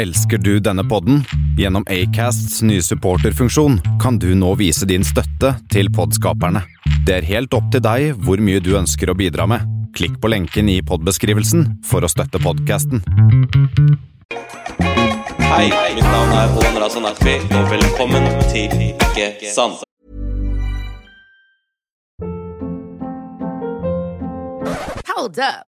Elsker du denne podden? Gjennom Acasts nye supporterfunksjon kan du nå vise din støtte til podskaperne. Det er helt opp til deg hvor mye du ønsker å bidra med. Klikk på lenken i podbeskrivelsen for å støtte podkasten. Hei, mitt navn er Olan Razan og velkommen til Ikke sant? Hold up.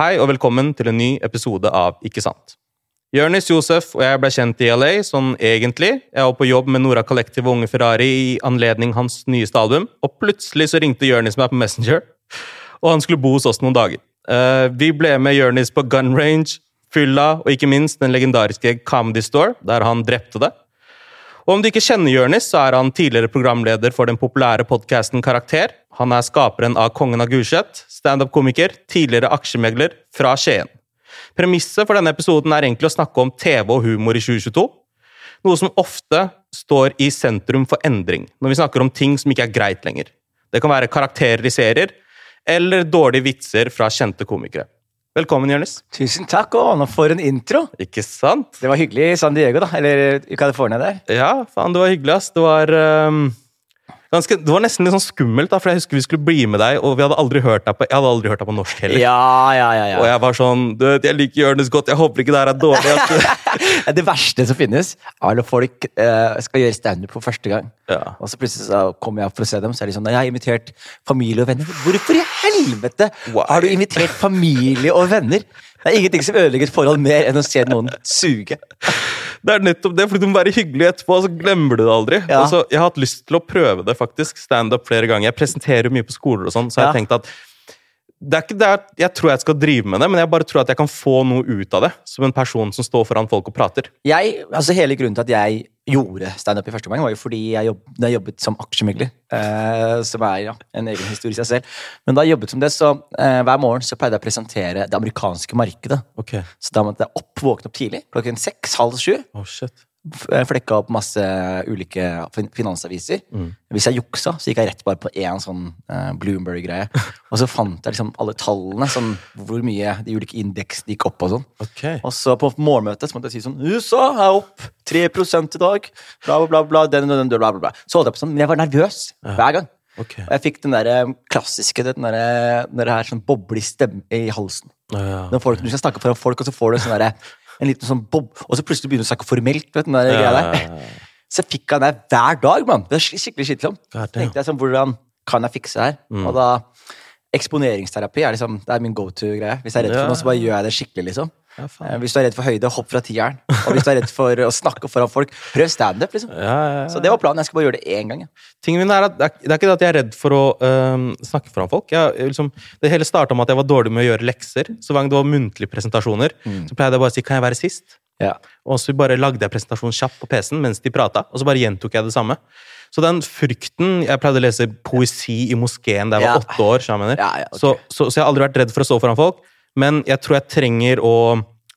Hei og velkommen til en ny episode av Ikke sant. Jonis Josef og jeg ble kjent i LA sånn egentlig. Jeg var på jobb med Nora Collective og Unge Ferrari i anledning hans nyeste album, og plutselig så ringte Jonis meg på Messenger, og han skulle bo hos oss noen dager. Eh, vi ble med Jonis på gun range, fylla og ikke minst den legendariske Comedy Store, der han drepte det. Og om du ikke kjenner Jørnis, så er han tidligere programleder for den populære podkasten Karakter. Han er skaperen av Kongen av Gulset, standup-komiker, tidligere aksjemegler fra Skien. Premisset for denne episoden er egentlig å snakke om TV og humor i 2022. Noe som ofte står i sentrum for endring, når vi snakker om ting som ikke er greit lenger. Det kan være karakterer i serier, eller dårlige vitser fra kjente komikere. Velkommen, Jonis. Tusen takk, og nå for en intro! Ikke sant? Det var hyggelig i San Diego, da. Eller i California der. Ja, faen, det var hyggelig, ass. Det var ehm, ganske, Det var nesten litt sånn skummelt, da, for jeg husker vi skulle bli med deg, og vi hadde aldri hørt deg på Jeg hadde aldri hørt deg på norsk heller. Ja, ja, ja. Og jeg var sånn du vet, Jeg liker Jonis godt, jeg håper ikke det her er dårlig. Altså. det verste som finnes, er når folk eh, skal gjøre standup for første gang. Ja. Og så plutselig så kommer jeg opp for å se dem, så er de sånn Jeg har invitert familie og venner. Hvorfor i helvete Why? har du invitert familie og venner? Det er ingenting som ødelegger et forhold mer enn å se noen suge. Det er nettopp det, fordi du må være hyggelig etterpå, og så glemmer du det aldri. Ja. Og så, jeg har hatt lyst til å prøve det, faktisk. Standup flere ganger. Jeg presenterer jo mye på skoler og sånn, så jeg har Ja. tenkt at det er ikke det at jeg tror jeg skal drive med det, men jeg bare tror at jeg kan få noe ut av det. Som en person som står foran folk og prater. Jeg, altså Hele grunnen til at jeg gjorde standup i første omgang, var jo fordi jeg, jobb, jeg jobbet som aksjemegler. Eh, som er ja, en egen historie i seg selv. Men da jeg jobbet som det, så eh, hver morgen så pleide jeg å presentere det amerikanske markedet. Okay. Så da måtte jeg opp, våkne opp tidlig, klokken seks, halv sju. Oh, shit. Eh, Flekka opp masse ulike finansaviser. finansaviser. Hvis jeg juksa, så gikk jeg rett bare på én sånn uh, Bloomberg-greie. Og så fant jeg liksom alle tallene, sånn hvor mye de ulike indeksene gikk opp og sånn. Okay. Og så på morgenmøtet så måtte jeg si sånn USA er opp 3 i dag. Bla, bla, bla. den, den, den, bla, bla, bla. Så holdt jeg på sånn, men jeg var nervøs hver gang. Okay. Og jeg fikk den der eh, klassiske den der, den der sånn boble i stemme i halsen. Ja. Når folk, du skal snakke foran folk, og så får du sånn derre en liten sånn bob, og så plutselig begynner du å snakke formelt. vet du, den der greia der. Så jeg fikk han der hver dag, mann. Det er skikkelig Så tenkte jeg sånn, hvordan kan jeg fikse det her? Og da Eksponeringsterapi er liksom, det er min go to-greie. Hvis jeg er redd Ja. for noe, så bare gjør jeg det skikkelig. liksom. Ja. Eh, Hvis du er redd for høyde, hopp fra tieren. Og hvis du er redd for å snakke foran folk, prøv standup. Liksom. Ja, ja. Så det var planen. Jeg skal bare gjøre det én gang. Tingen min er at det er, ikke det at jeg er redd for å øhm, snakke foran folk. Jeg, jeg liksom, det hele starta med at jeg var dårlig med å gjøre lekser. Så hver gang det var muntlige presentasjoner, så pleide jeg bare å si 'kan jeg være sist'? Ja. Og så bare lagde jeg presentasjonen kjapt på PC-en mens de prata, og så bare gjentok jeg det samme. Så den frykten Jeg pleide å lese poesi i moskeen da jeg var åtte år. Så jeg, mener. Ja, ja, ok. så, så, så jeg har aldri vært redd for å stå foran folk, men jeg tror jeg trenger å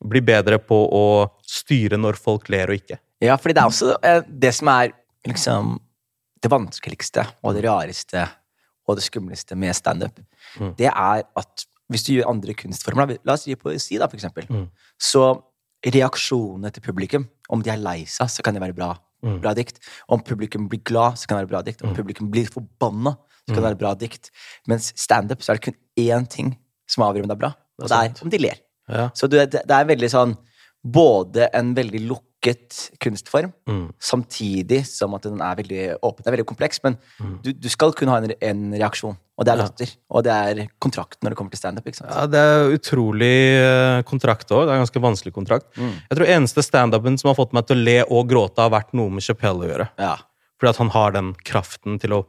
bli bedre på å styre når folk ler og ikke. Ja, fordi det er også eh, det som er liksom det vanskeligste og det rareste og det skumleste med standup. Det er at hvis du gjør andre kunstformer, la oss si poesi, da, for eksempel, så reaksjonene til publikum, om de er lei seg, så kan det være bra, bra dikt. Om publikum blir glad, så kan det være bra dikt. Om publikum blir forbanna, så kan det være bra dikt. Mens standup, så er det kun én ting som avgjør om det er bra, og det er om de ler. Ja. Så det, er veldig sånn Både en veldig lukket kunstform, Mm. samtidig som at den er veldig åpen. Det er veldig kompleks, men du, du skal kunne ha en, en reaksjon, og det er Ja. latter. Og det er kontrakt når det kommer til standup. Ja, Det er utrolig eh, kontrakt òg. Det er en ganske vanskelig kontrakt. Mm. Jeg tror eneste standupen som har fått meg til å le og gråte, har vært noe med Chapelle å gjøre. Ja. Fordi at han har den kraften til å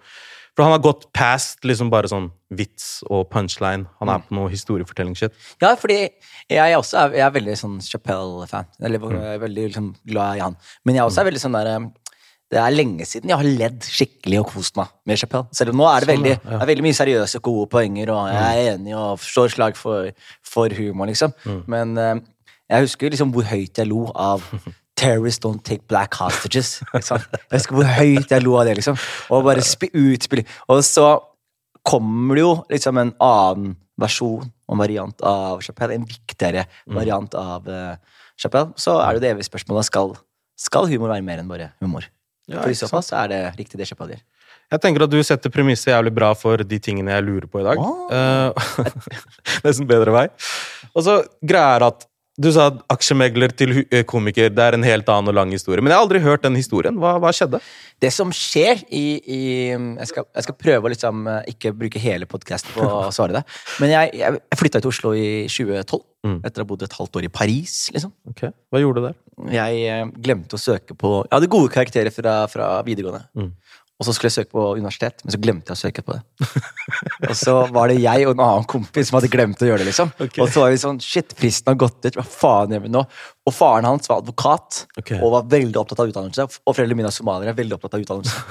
For han har gått past liksom bare sånn vits og punchline. Han Mm. er på noe historiefortellingsshit. Ja, fordi jeg også er, jeg er veldig sånn Chappelle-fan. Eller Mm. jeg er veldig liksom, glad i han. Men jeg også er veldig sånn der um, Det er lenge siden jeg har ledd skikkelig og kost meg med Chappelle. Selv om nå er det Sånn, veldig, sånn, ja. er veldig mye seriøse, gode poenger, og jeg er enig og slår slag for, for humor, liksom. Mm. Men um, jeg husker liksom hvor høyt jeg lo av Terrorists don't take black hostages. Liksom. Jeg husker hvor høyt jeg lo av det, liksom. Og bare spi, utspille. Og så kommer det jo liksom en annen versjon og variant av Chapelle. en viktigere Mm. variant av uh, Chapelle. så er det jo det evige spørsmålet skal, skal humor være mer enn bare humor. Ja, For i så fall så er det riktig det Chapelle gjør. Jeg tenker at du setter premisset jævlig bra for de tingene jeg lurer på i dag. Oh. Eh, Nesten bedre vei. Og så greia er at du sa aksjemegler til eh, komiker det er en helt annen og lang historie. Men jeg har aldri hørt den historien. Hva, hva skjedde? Det som skjer i, i jeg, skal, jeg skal prøve å liksom eh, ikke bruke hele podkasten på å svare det. Men jeg, jeg, jeg flytta til Oslo i 2012, Mm. etter å ha bodd et halvt år i Paris. liksom. Ok, Hva gjorde du der? Jeg eh, glemte å søke på Jeg hadde gode karakterer fra, fra videregående. Mm. Og så skulle jeg søke på universitet, men så glemte jeg å søke på det. og så var det jeg og en annen kompis som hadde glemt å gjøre det. liksom. Okay. Og så var vi sånn Shit, fristen har gått ut. Hva faen gjør vi nå? Og faren hans var advokat okay. og var veldig opptatt av utdannelse. Og foreldrene mine er somaliere, veldig opptatt av utdannelse.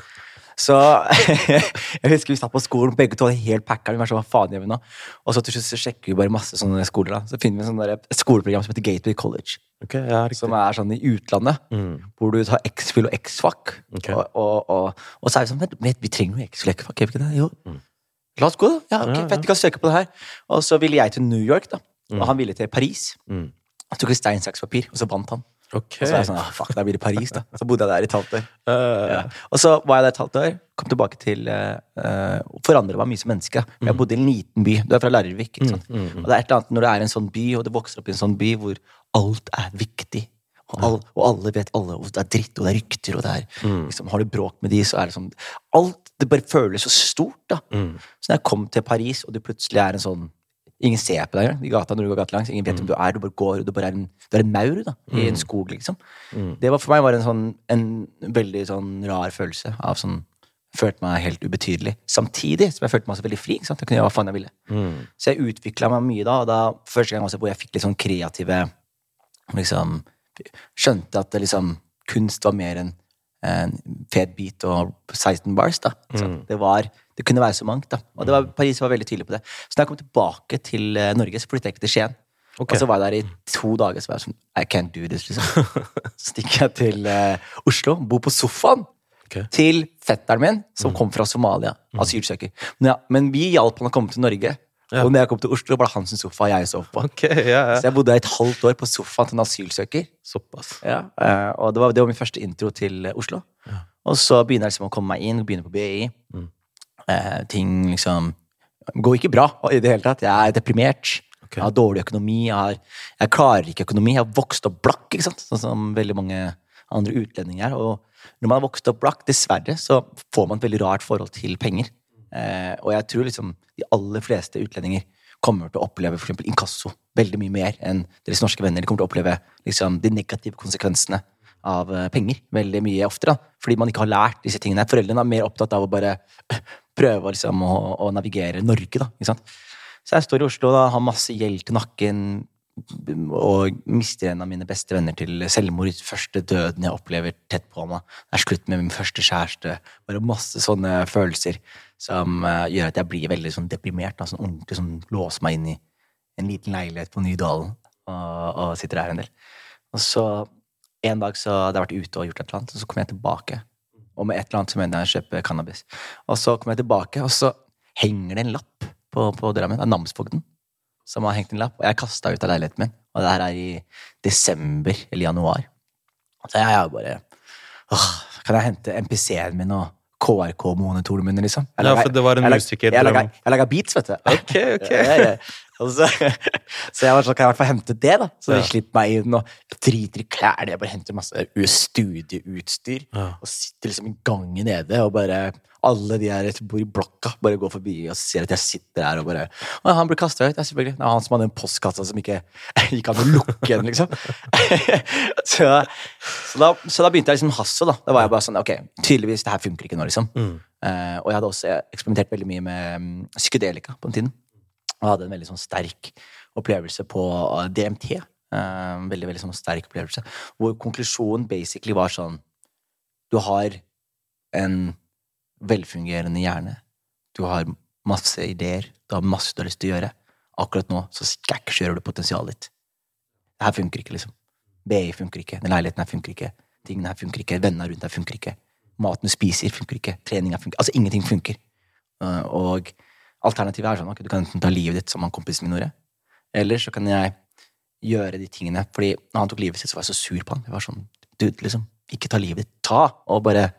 Så jeg husker vi satt på skolen, begge to hadde helt packa. Vi var sånn, faen gjør vi nå? Og så til slutt så sjekker vi bare masse sånne skoler. da. Så finner vi sånn der- et skoleprogram som heter Gateway College Okay, ja, som er sånn i utlandet, Mm. hvor du tar X-fil og X-fac. Okay. Og, og, og, og så er vi sånn vent, vi trenger jo X-fil og X-fac, gjør vi ikke det? Jo. La oss gå, da. Ja, ok, Mm. Ja, ja. vi kan søke på det her. Og så ville jeg til New York, da. Og han ville til Paris. Mm. Han tok et stein, saks, papir, og så vant han. Ok. Og så er jeg sånn, ah, fuck, da blir det Paris, da. Så bodde jeg der i et halvt år. Eh, Ja. Og så var jeg der et halvt år, kom tilbake til uh, Forandret meg mye som menneske. Mm. Jeg bodde i en liten by. Du er fra Larvik. ikke sant? Og det er et eller annet når du er i en sånn by, og du vokser opp i en sånn by hvor alt er viktig. Og, all, og alle vet alle, og det er dritt, og det er rykter, og det er Mm. liksom, Har du bråk med de, så er det sånn Alt det bare føles så stort, da. Mm. Så når jeg kom til Paris, og du plutselig er en sånn Ingen ser på deg i gata når du går gatelangs. Ingen vet hvem du er. Du bare går, du bare er en, du er en maur da, i en skog, liksom. Det var for meg var en sånn en veldig sånn rar følelse av sånn Følte meg helt ubetydelig. Samtidig som jeg følte meg så veldig fri. Ikke sant? Jeg kunne gjøre hva faen jeg ville. Mm. Så jeg utvikla meg mye da, og da første gang også hvor jeg fikk litt sånn kreative liksom, Skjønte at det liksom, kunst var mer enn en fet beat og 16 bars. da. Ikke? Det, var, det kunne være så mangt. da. Og det var, Paris var veldig tydelig på det. Så da jeg kom tilbake til eh, Norge, så flyttet jeg ikke til Skien. Okay. Og så var jeg der i to dager, så var jeg sånn I can't do this, liksom. Så stikker jeg til uh, Oslo, bor på sofaen Ok. Mm. til fetteren min, som kom fra Somalia. Asylsøker. Men, ja, men vi hjalp han å komme til Norge. Ja. Og når jeg kom til Oslo, var det hans sofa jeg sov på. Okay, yeah. Så jeg bodde et halvt år på sofaen til en asylsøker. Såpass. Ja, Uh, og det var, det var min første intro til Oslo. Og så begynner jeg liksom å komme meg inn, begynner på BI. Mm. Eh, ting liksom går ikke bra i det hele tatt. Jeg er deprimert. Okay. Jeg har dårlig økonomi. Jeg, har, jeg klarer ikke økonomi. Jeg har vokst opp blakk, ikke sant? sånn som veldig mange andre utlendinger er. Og når man har vokst opp blakk, dessverre, så får man et veldig rart forhold til penger. Eh, og jeg tror liksom de aller fleste utlendinger kommer til å oppleve for eksempel inkasso veldig mye mer enn deres norske venner. De kommer til å oppleve liksom, de negative konsekvensene av eh, penger veldig mye oftere. da, Fordi man ikke har lært disse tingene. Foreldrene er mer opptatt av å bare prøve liksom, å, å navigere Norge. da, ikke sant? Så jeg står i Oslo da, har masse gjeld til nakken og mister en av mine beste venner til selvmord. Første døden jeg opplever tett på meg. Det er slutt med min første kjæreste. Bare masse sånne følelser som uh, gjør at jeg blir veldig sånn deprimert. Da, sånn ordentlig sånn låser meg inn i en liten leilighet på Nydalen og, og sitter der en del. Og så en dag så hadde jeg vært ute og gjort et eller annet, og så kom jeg tilbake. Og med et eller annet så mener jeg å kjøpe cannabis. Og så kommer jeg tilbake, og så henger det en lapp på, på døra mi. Er namsfogden som har hengt en lapp. Og jeg kasta ut av leiligheten min. Og det her er i desember eller januar. Så jeg er bare åh, Kan jeg hente MPC-en min og KRK-monitoren min, liksom? Jeg Ja, for det var en jeg jeg, Jeg lager, jeg lager beats, vet du. Ok, ok. Ja. Så, jeg var sånn, kan jeg i hvert fall hente det, da? Så de Ja. slipper meg inn og driter i klærne. Jeg bare henter masse studieutstyr Ja. og sitter liksom i gangen nede og bare alle de her som bor i blokka, bare går forbi og ser at jeg sitter her og bare Å, han ble kasta ut. Selvfølgelig. Det var han som hadde en postkassa som ikke gikk an å lukke igjen, liksom. så, så, da, så da begynte jeg liksom hasse da. Da var jeg bare sånn Ok, tydeligvis, det her funker ikke nå, liksom. Eh, og jeg hadde også eksperimentert veldig mye med um, psykedelika på den tiden. Og hadde en veldig sånn sterk opplevelse på eh, DMT. Um, veldig, veldig sånn sterk opplevelse. Hvor konklusjonen basically var sånn Du har en velfungerende hjerne. Du har masse ideer. Du har masse du har lyst til å gjøre. Akkurat nå så skakkjører du potensialet ditt. Det her funker ikke, liksom. BI funker ikke. Den leiligheten her funker ikke. Tingene her funker ikke. Vennene rundt her funker ikke. Maten du spiser, funker ikke. Treninga funker Altså, ingenting funker. Uh, og alternativet er sånn ok, du kan enten ta livet ditt, som han kompisen min gjorde, eller så kan jeg gjøre de tingene Fordi når han tok livet sitt, så var jeg så sur på han. Jeg var sånn, dude, liksom, ikke ta livet ditt. Ta! Og bare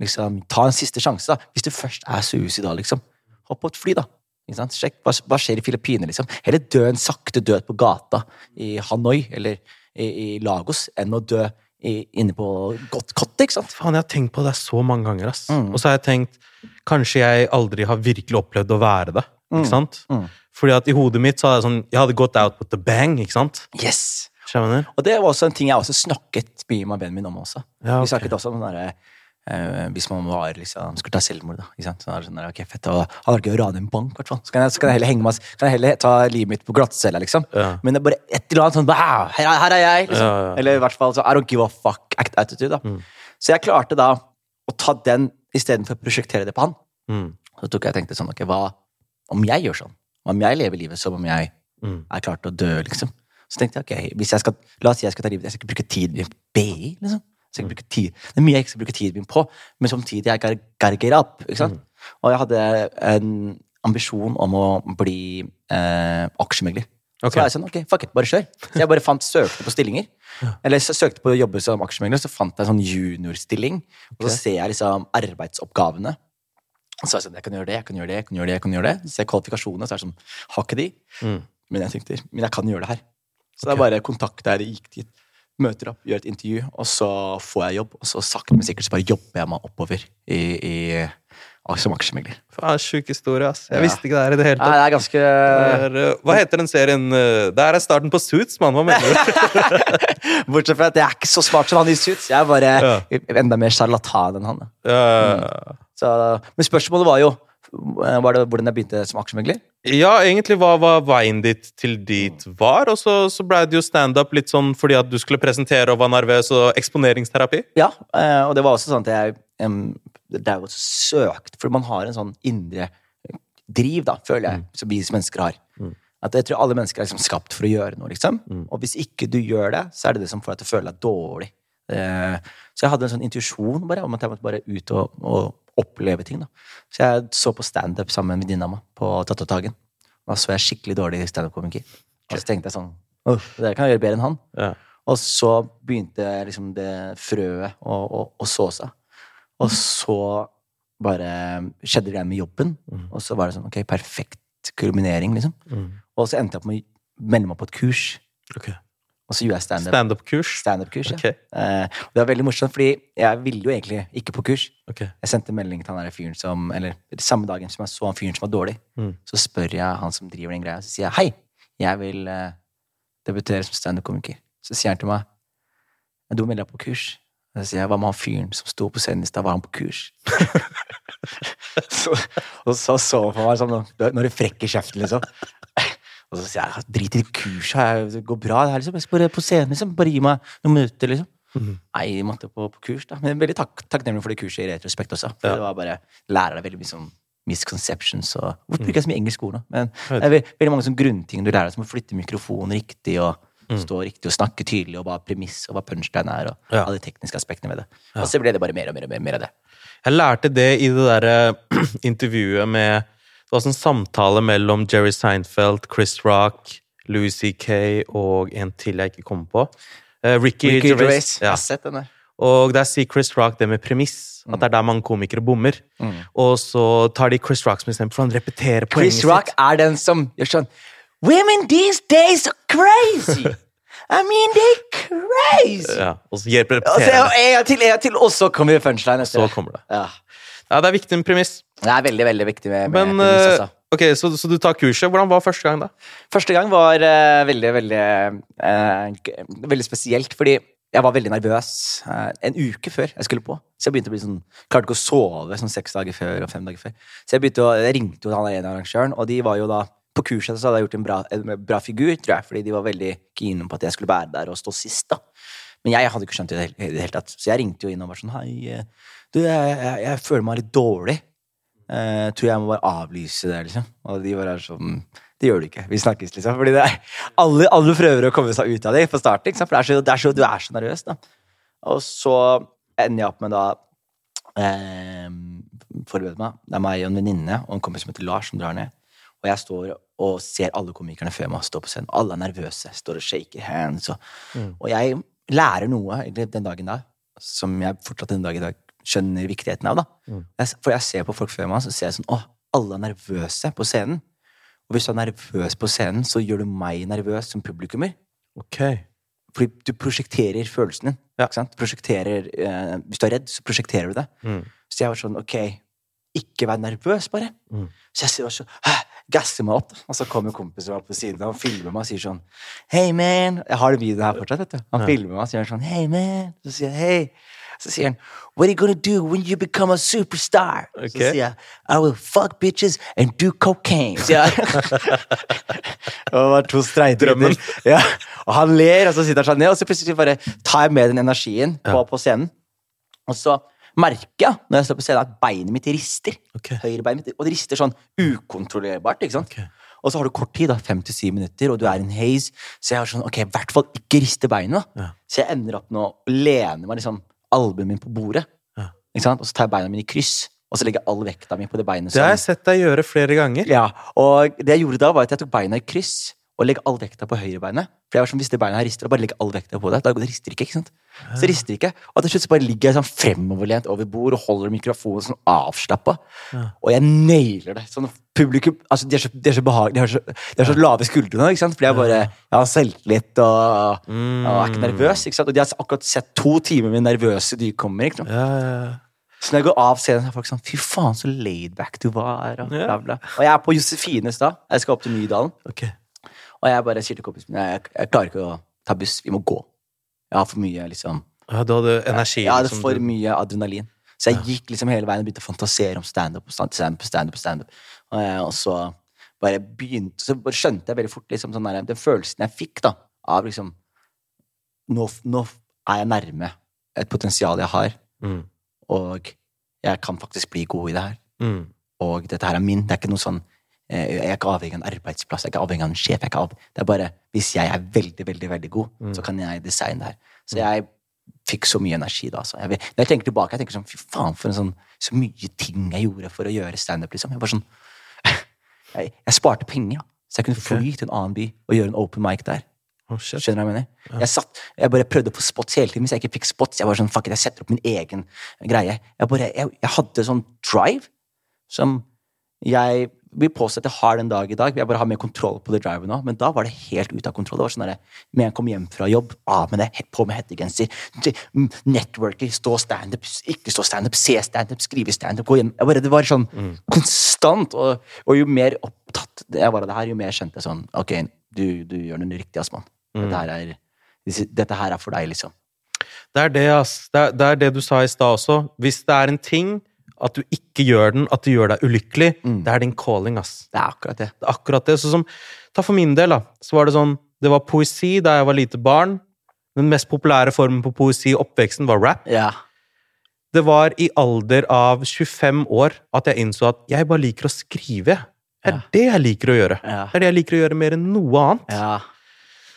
liksom, ta en siste sjanse, da. Hvis du først er suicidal, liksom. Hopp på et fly, da. Ikke sant? Sjekk hva, hva skjer i Filippinene, liksom. Heller dø en sakte død på gata i Hanoi eller i, i Lagos enn å dø inne på godt kott, ikke sant? Faen, jeg har tenkt på det så mange ganger, ass. Mm. Og så har jeg tenkt Kanskje jeg aldri har virkelig opplevd å være det. Ikke sant? Mm. Fordi at i hodet mitt så hadde jeg sånn Jeg hadde gått out with the bang, ikke sant? Yes! Skjønner? Og det var også en ting jeg også snakket mye med vennen min om også. Ja, okay. Vi snakket også om den derre eh, hvis man var liksom, skulle ta selvmord, da. Ikke sant? Så er det sånn ok, fett, og, hadde vært gøy å rane en bank, hvert fall. Så kan jeg, så kan jeg heller henge meg, kan jeg heller ta livet mitt på glattcella, liksom. Ja. Men det er bare et eller annet sånn wow, her, her er jeg! Liksom. Ja, ja. Eller i hvert fall så I don't give a fuck act attitude. da. Mm. Så jeg klarte da å ta den istedenfor å prosjektere det på han. Mm. Så tok jeg og tenkte sånn, ok, hva om jeg gjør sånn? Hva om jeg lever livet som om jeg Mm. er klar til å dø, liksom? Så tenkte jeg, ok, hvis jeg skal, la oss si jeg skal ta livet, jeg skal ikke bruke tid i BI, liksom. Jeg skal tid. Det er mye jeg ikke skal bruke tiden min på, men samtidig er jeg gotta up, ikke sant? Og jeg hadde en ambisjon om å bli eh, aksjemegler. Okay. Så jeg sånn, ok, fuck it, bare kjør. Så jeg bare fant, søkte på stillinger. Eller så søkte på å jobbe som aksjemegler, så fant jeg en sånn juniorstilling. Og så ser jeg liksom arbeidsoppgavene. Så er jeg sånn, jeg kan gjøre det, jeg kan gjøre det, jeg kan gjøre det. jeg kan gjøre det. Så ser jeg kvalifikasjonene, så er det sånn, har ikke de. Mm. Men jeg tenkte, men jeg kan gjøre det her. Så da bare kontakta jeg det, gikk dit, møter opp, gjør et intervju, og så får jeg jobb. Og så sakte, men sikkert så bare jobber jeg meg oppover i, i, som aksjemegler. Faen, Sjuk historie, ass. Jeg Ja. visste ikke det her i det hele tatt. Nei, det er ganske Det er, uh, Hva heter den serien? Der Det er starten på Suits, mann. Hva mener du? Bortsett fra at jeg er ikke så smart som han i Suits. Jeg er bare enda mer sjarlatan enn han. Ja. Ja. Så, men spørsmålet var jo var det hvordan jeg begynte som aksjemegler. Ja, egentlig hva var veien ditt til dit var, og så, så ble det jo standup litt sånn fordi at du skulle presentere og var nervøs, og eksponeringsterapi. Ja, eh, og det var også sånn at jeg Det er jo så søkt, for man har en sånn indre driv, da, føler jeg, som vi som mennesker har. At jeg tror alle mennesker er liksom skapt for å gjøre noe, liksom. Og hvis ikke du gjør det, så er det det som får deg til å føle deg dårlig. Eh, så jeg hadde en sånn intuisjon bare om at jeg måtte bare ut og, og oppleve ting. da. Så jeg så på standup sammen med venninna mi på Tattatagen. Da så jeg skikkelig dårlig standup-komiker. Og så tenkte jeg sånn det kan jeg gjøre bedre enn han. Ja. Og så begynte liksom det frøet å, å, å så seg. Og så bare skjedde det med jobben. Og så var det sånn, ok, perfekt kulminering, liksom. Og så endte jeg opp med å melde meg på et kurs. Ok. Og så gjorde jeg standup. Standup-kurs. Standup-kurs, ja. Okay. Eh, det var veldig morsomt, fordi jeg ville jo egentlig ikke på kurs. Okay. Jeg sendte melding til han der fyren som Eller samme dagen som jeg så han fyren som var dårlig, Mm. så spør jeg han som driver den greia, så sier jeg hei, jeg vil eh, debutere som standup-komiker. Så sier han til meg du må melde deg på kurs. Så sier jeg hva med han fyren som sto på scenen i stad, var han på kurs? så, og så så han på meg sånn når du frekker kjeften, liksom. Og så sier jeg drit i kurset, det går bra. Det her, liksom. Jeg skal bare på scenen, liksom. Bare gi meg noen minutter, liksom. Nei, jeg måtte på, på kurs, da. Men veldig tak takknemlig for det kurset i retrospekt også. For Ja. det var bare lærer deg veldig mye sånn misconceptions og Hvorfor bruker jeg så mye engelsk ord nå? Men det er ve veldig mange sånne grunnting du lærer deg, som å flytte mikrofonen riktig og stå riktig og snakke tydelig, og hva premiss og hva punchline er, og Ja. alle de tekniske aspektene ved det. Og så ble det bare mer og mer og mer, mer av det. Jeg lærte det i det derre intervjuet med Det var en samtale mellom Jerry Seinfeld, Chris Rock, Louis C.K. og en til jeg ikke kommer på. Uh, Ricky, Ricky Gervais. Gervais. Jeg Ja. har sett den der. Og der sier Chris Rock det med premiss. At det er der mange komikere bommer. Og så tar de Chris Rock som eksempel, for han repeterer poenget Chris Rock sitt. er den som gjør sånn Women these days are crazy! I mean, they're crazy! Ja, og så hjelper Og så repeterende. en gang til, en gang til, og så kommer punchline. etter Så kommer det. Ja. Ja, det er viktig med premiss. Det er veldig, veldig viktig med, med Men tennis altså. ok, så, så du tar kurset. Hvordan var første gang, da? Første gang var uh, veldig, veldig uh, Veldig spesielt, fordi jeg var veldig nervøs uh, en uke før jeg skulle på. Så jeg begynte å bli sånn Klarte ikke å sove sånn seks dager før og fem dager før. Så jeg begynte å, jeg ringte jo han ene arrangøren, og de var jo da på kurset så hadde jeg gjort en bra, en bra figur, tror jeg, fordi de var veldig keene på at jeg skulle være der og stå sist. da. Men jeg hadde ikke skjønt det i det hele- tatt, så jeg ringte jo inn og var sånn Hei, du, jeg, jeg, jeg føler meg litt dårlig. Eh, tror jeg må bare avlyse det, liksom. Og de bare er sånn Det gjør du ikke. Vi snakkes, liksom. Fordi det er, alle, alle prøver å komme seg ut av det på starten, ikke sant? for er så, er så, du er så nervøs. da. Og så ender jeg opp med da eh, Forberede meg. Det er meg og en venninne og en kompis som heter Lars, som drar ned. Og jeg står og ser alle komikerne før meg stå på scenen. Alle er nervøse. Står og shaker hands. Og, og jeg lærer noe den dagen da som jeg fortsatt den dag i dag skjønner viktigheten av. da. Jeg, for jeg ser på folk før meg, så ser jeg sånn Å, alle er nervøse på scenen. Og hvis du er nervøs på scenen, så gjør du meg nervøs som publikummer. Ok. Fordi du prosjekterer følelsen din. Ja. Ikke sant? Prosjekterer, eh, hvis du er redd, så prosjekterer du det. Mm. Så jeg var sånn, ok, ikke vær nervøs, bare. Mm. Så jeg sier sånn, gasser meg opp. da. Og så kommer kompisen opp på siden og filmer meg og sier sånn Hey, man! Jeg har den videoen her fortsatt. vet du. Han filmer meg og sier sånn Hey, man! Så sier jeg hey. Så sier han What are you gonna do when you become a superstar? Så sier jeg I will fuck bitches and do cocaine. Sier jeg. det var to streite Drømmen. Ja. Og han ler, og så sitter han sånn ned, og så plutselig bare tar jeg med den energien på, på scenen. Og så merker jeg når jeg står på scenen, at beinet mitt rister. Høyre Høyrebeinet mitt, Og det rister sånn ukontrollerbart. ikke sant? Okay. Og så har du kort tid, da, fem til syv minutter, og du er i en haze. Så jeg har sånn, ok, i hvert fall ikke riste beinet. Ja. Så jeg ender opp med å lene meg liksom, albuen min på bordet. Ja. Ikke sant? Og så tar jeg beina mine i kryss, og så legger jeg all vekta mi på det beinet. Det har jeg sett deg gjøre flere ganger. ja, og det jeg gjorde da, var at jeg tok beina i kryss og legger all vekta på høyrebeinet. For jeg var som hvis det beinet her rister, og bare legger all vekta på det, da det rister ikke. ikke sant? Så det rister ikke. Og til slutt så bare ligger jeg sånn fremoverlent over bord og holder mikrofonen sånn avslappa. Og jeg nailer det. Sånn publikum altså De er så, de er så behagelige. De, har så- de har så lave skuldre nå, ikke sant? Fordi jeg bare jeg har selvtillit og, og er ikke nervøs. ikke sant? Og de har akkurat sett to timer med nervøse nykommere. ikke sant? Ja, ja, ja. Så når jeg går av scenen, så er folk sånn Fy faen, så laidback du var. Og, bla, bla. og jeg er på Josefines da. Jeg skal opp til Nydalen. Ok. Og jeg bare sier til kompisen min jeg, jeg klarer ikke å ta buss. Vi må gå. Jeg har for mye liksom Ja, du hadde energi. Jeg hadde liksom, for mye adrenalin. Så jeg gikk liksom hele veien og begynte å fantasere om standup og stand- standup. Stand stand og, jeg- og så bare begynte Så bare skjønte jeg veldig fort liksom sånn der, den følelsen jeg fikk da av liksom nå, nå er jeg nærme et potensial jeg har, Mm. og jeg kan faktisk bli god i det her. Mm. Og dette her er min. Det er ikke noe sånn eh, Jeg er ikke avhengig av en arbeidsplass, jeg er ikke avhengig av en sjef. Jeg er ikke av, det er bare Hvis jeg er veldig, veldig veldig god, så kan jeg designe det her. Så jeg fikk så mye energi da. Så jeg, vil- når jeg tenker tilbake, jeg tenker sånn Fy faen, for en sånn Så mye ting jeg gjorde for å gjøre standup, liksom. Jeg var sånn jeg, jeg sparte penger, da. Så jeg kunne fly til en annen by og gjøre en open mic der. Oh. Skjønner du hva jeg mener? Jeg, satt, jeg bare prøvde å få spots hele tiden. Hvis jeg ikke fikk spots, jeg var sånn, fuck it, jeg setter opp min egen greie. Jeg, bare, jeg, jeg hadde sånn drive som jeg vil påstå at jeg har den dag i dag. Jeg bare har mer kontroll på det drivet nå. Men da var det helt ute av kontroll. Det var sånn der, Med en kom hjem fra jobb, av med det, på med hettegenser, networker, stå standup, ikke stå standup, se standup, skrive standup, gå hjem. Jeg bare, det var sånn konstant. Og, og jo mer opptatt jeg var av det her, jo mer skjønte jeg sånn Ok, du, du gjør noe riktig, ass, mann. Dette, her er, dette her er for deg, liksom. Det er det, ass. Det er, det er det du sa i stad også. Hvis det er en ting, at du ikke gjør den, at det gjør deg ulykkelig, det er din calling, ass. Det er akkurat det. Det er akkurat det. Så som, ta for min del, da. Så var det sånn Det var poesi da jeg var lite barn. Den mest populære formen på poesi i oppveksten var rap. Ja. Det var i alder av 25 år at jeg innså at jeg bare liker å skrive. Det er Ja. det jeg liker å gjøre. Ja. Det er det jeg liker å gjøre mer enn noe annet. ja.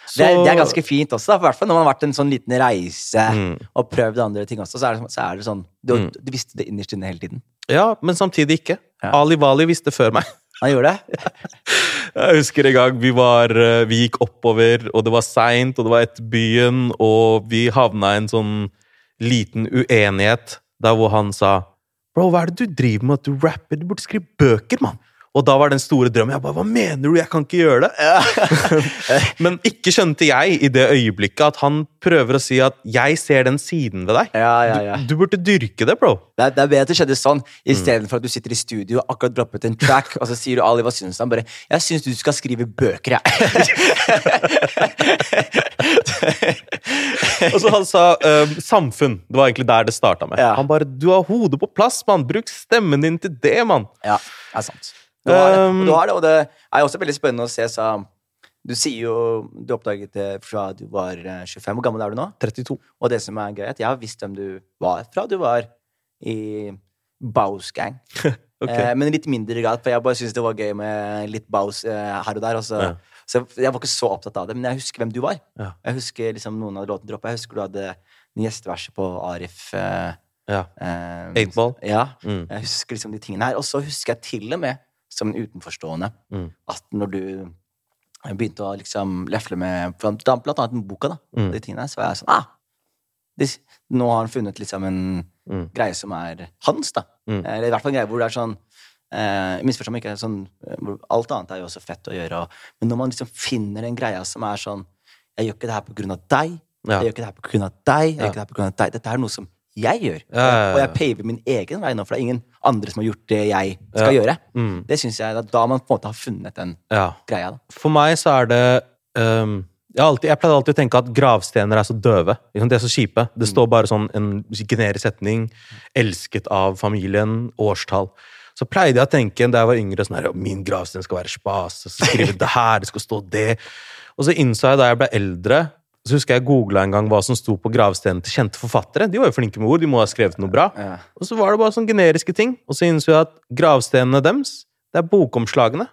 Så- Det, er, det er ganske fint også, i hvert fall når man har vært en sånn liten reise Mm. og prøvd andre ting også, så er det, så er det sånn du, Mm. du visste det innerst inne hele tiden. Ja, men samtidig ikke. Ja. Ali Wali visste før meg. Han gjorde det? Jeg husker en gang vi var eh, Vi gikk oppover, og det var seint, og det var etter byen, og vi havna i en sånn liten uenighet der hvor han sa Bro, hva er det du driver med at du rapper? Du burde skrive bøker, mann! Og da var den store drømmen Jeg bare Hva mener du? Jeg kan ikke gjøre det! Men ikke skjønte jeg i det øyeblikket at han prøver å si at 'jeg ser den siden ved deg'. Ja, ja, ja. Du, du burde dyrke det, bro. Det er, det er bedre at det skjedde sånn, istedenfor at du sitter i studio og akkurat droppet en track, og så sier du Ali, hva syns? Han bare 'Jeg syns du skal skrive bøker', jeg. Og så han sa eh, samfunn. Det var egentlig der det starta med. Han bare 'Du har hodet på plass, mann. Bruk stemmen din til det, mann'. ja, det er sant. Du har, det. Um, du har det, og det er også veldig spennende å se, så Du sier jo Du oppdaget det fra du var eh, 25. Hvor gammel er du nå? 32. Og det som er gøy, at jeg har visst hvem du var fra du var i Baus Gang. okay. eh, men litt mindre grad, for jeg bare syntes det var gøy med litt Baus eh, her og der. Og så, Ja. så jeg var ikke så opptatt av det, men jeg husker hvem du var. Ja. Jeg husker liksom noen av låtene droppa. Jeg husker du hadde gjesteverset på Arif. Eh, Ja. eh, Eight Ja. Mm. Jeg husker liksom de tingene her. Og så husker jeg til og med, som en utenforstående, Mm. at når du begynte å liksom lefle med blant annet med boka, da, Mm. de tingene så var jeg sånn ah, det, Nå har han funnet liksom en Mm. greie som er hans, da. Mm. Eller i hvert fall en greie hvor det er sånn eh, Misforstå meg ikke, sånn, hvor alt annet er jo også fett å gjøre, og, men når man liksom finner en greie som er sånn Jeg gjør ikke det her på grunn av deg. Ja. Jeg gjør ikke det her på grunn av deg. Jeg Ja. gjør ikke det her på grunn av deg. Dette er noe som jeg gjør. Ja. Og jeg paver min egen vei nå, for det er ingen andre som har gjort det jeg skal gjøre. Mm. Det synes jeg, da, da man på en måte har funnet den greia. da. For meg så er det um jeg, alltid, jeg pleide alltid å tenke at gravstener er så døve. Ikke? De er så kjipe. Det står bare sånn en generisk setning. 'Elsket av familien', årstall. Så pleide jeg å tenke da jeg var yngre sånn her, min gravsten skal være spas, skal skrive det her, det skal stå det. Og så innså jeg da jeg ble eldre, så husker jeg googla en gang hva som sto på gravstenen til kjente forfattere. De var jo flinke med ord, de må ha skrevet noe bra. Ja. Og så var det bare sånne generiske ting. Og så innså jeg at gravstenene deres, det er bokomslagene.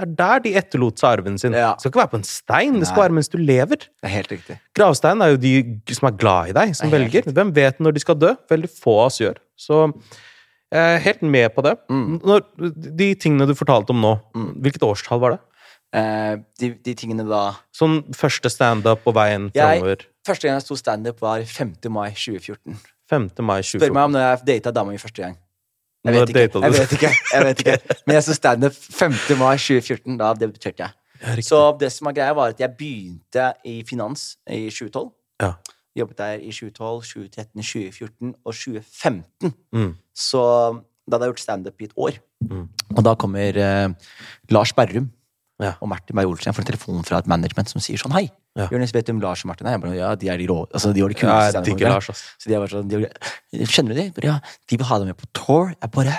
Det er der de etterlot seg arven sin. Ja. Det skal ikke være på en stein, det skal Nei. være mens du lever. Det er helt riktig. Gravsteinen er jo de som er glad i deg, som velger. Riktig. Hvem vet når de skal dø? Veldig få av oss gjør. Så jeg er helt med på det. Mm. Når, de tingene du fortalte om nå, hvilket årstall var det? Eh, de, de tingene da Sånn første standup på veien framover. Første gang jeg sto standup, var 5. mai 2014. 5. mai Spør meg om når jeg data dama mi første gang. Jeg vet, ikke, jeg vet ikke. jeg vet ikke. Men jeg sto standup 5. mai 2014. Da debuterte jeg. Ja. Så det som var greia, var at jeg begynte i finans i 2012. Ja. Jobbet der i 2012, 2013, 2014 og 2015. Mm. Så da hadde jeg gjort standup i et år. Mm. Og da kommer eh, Lars Berrum Ja. og Martin Beyer-Olsen. Får en telefon fra et management som sier sånn Hei, Ja. Jonis, du om Lars og Martin er? Bare, ja, de er de rå Altså, de var de kuleste jeg digger Lars, ass. Så de var sånn de, Kjenner du de? Bare, ja, de vil ha deg med på tour. Jeg bare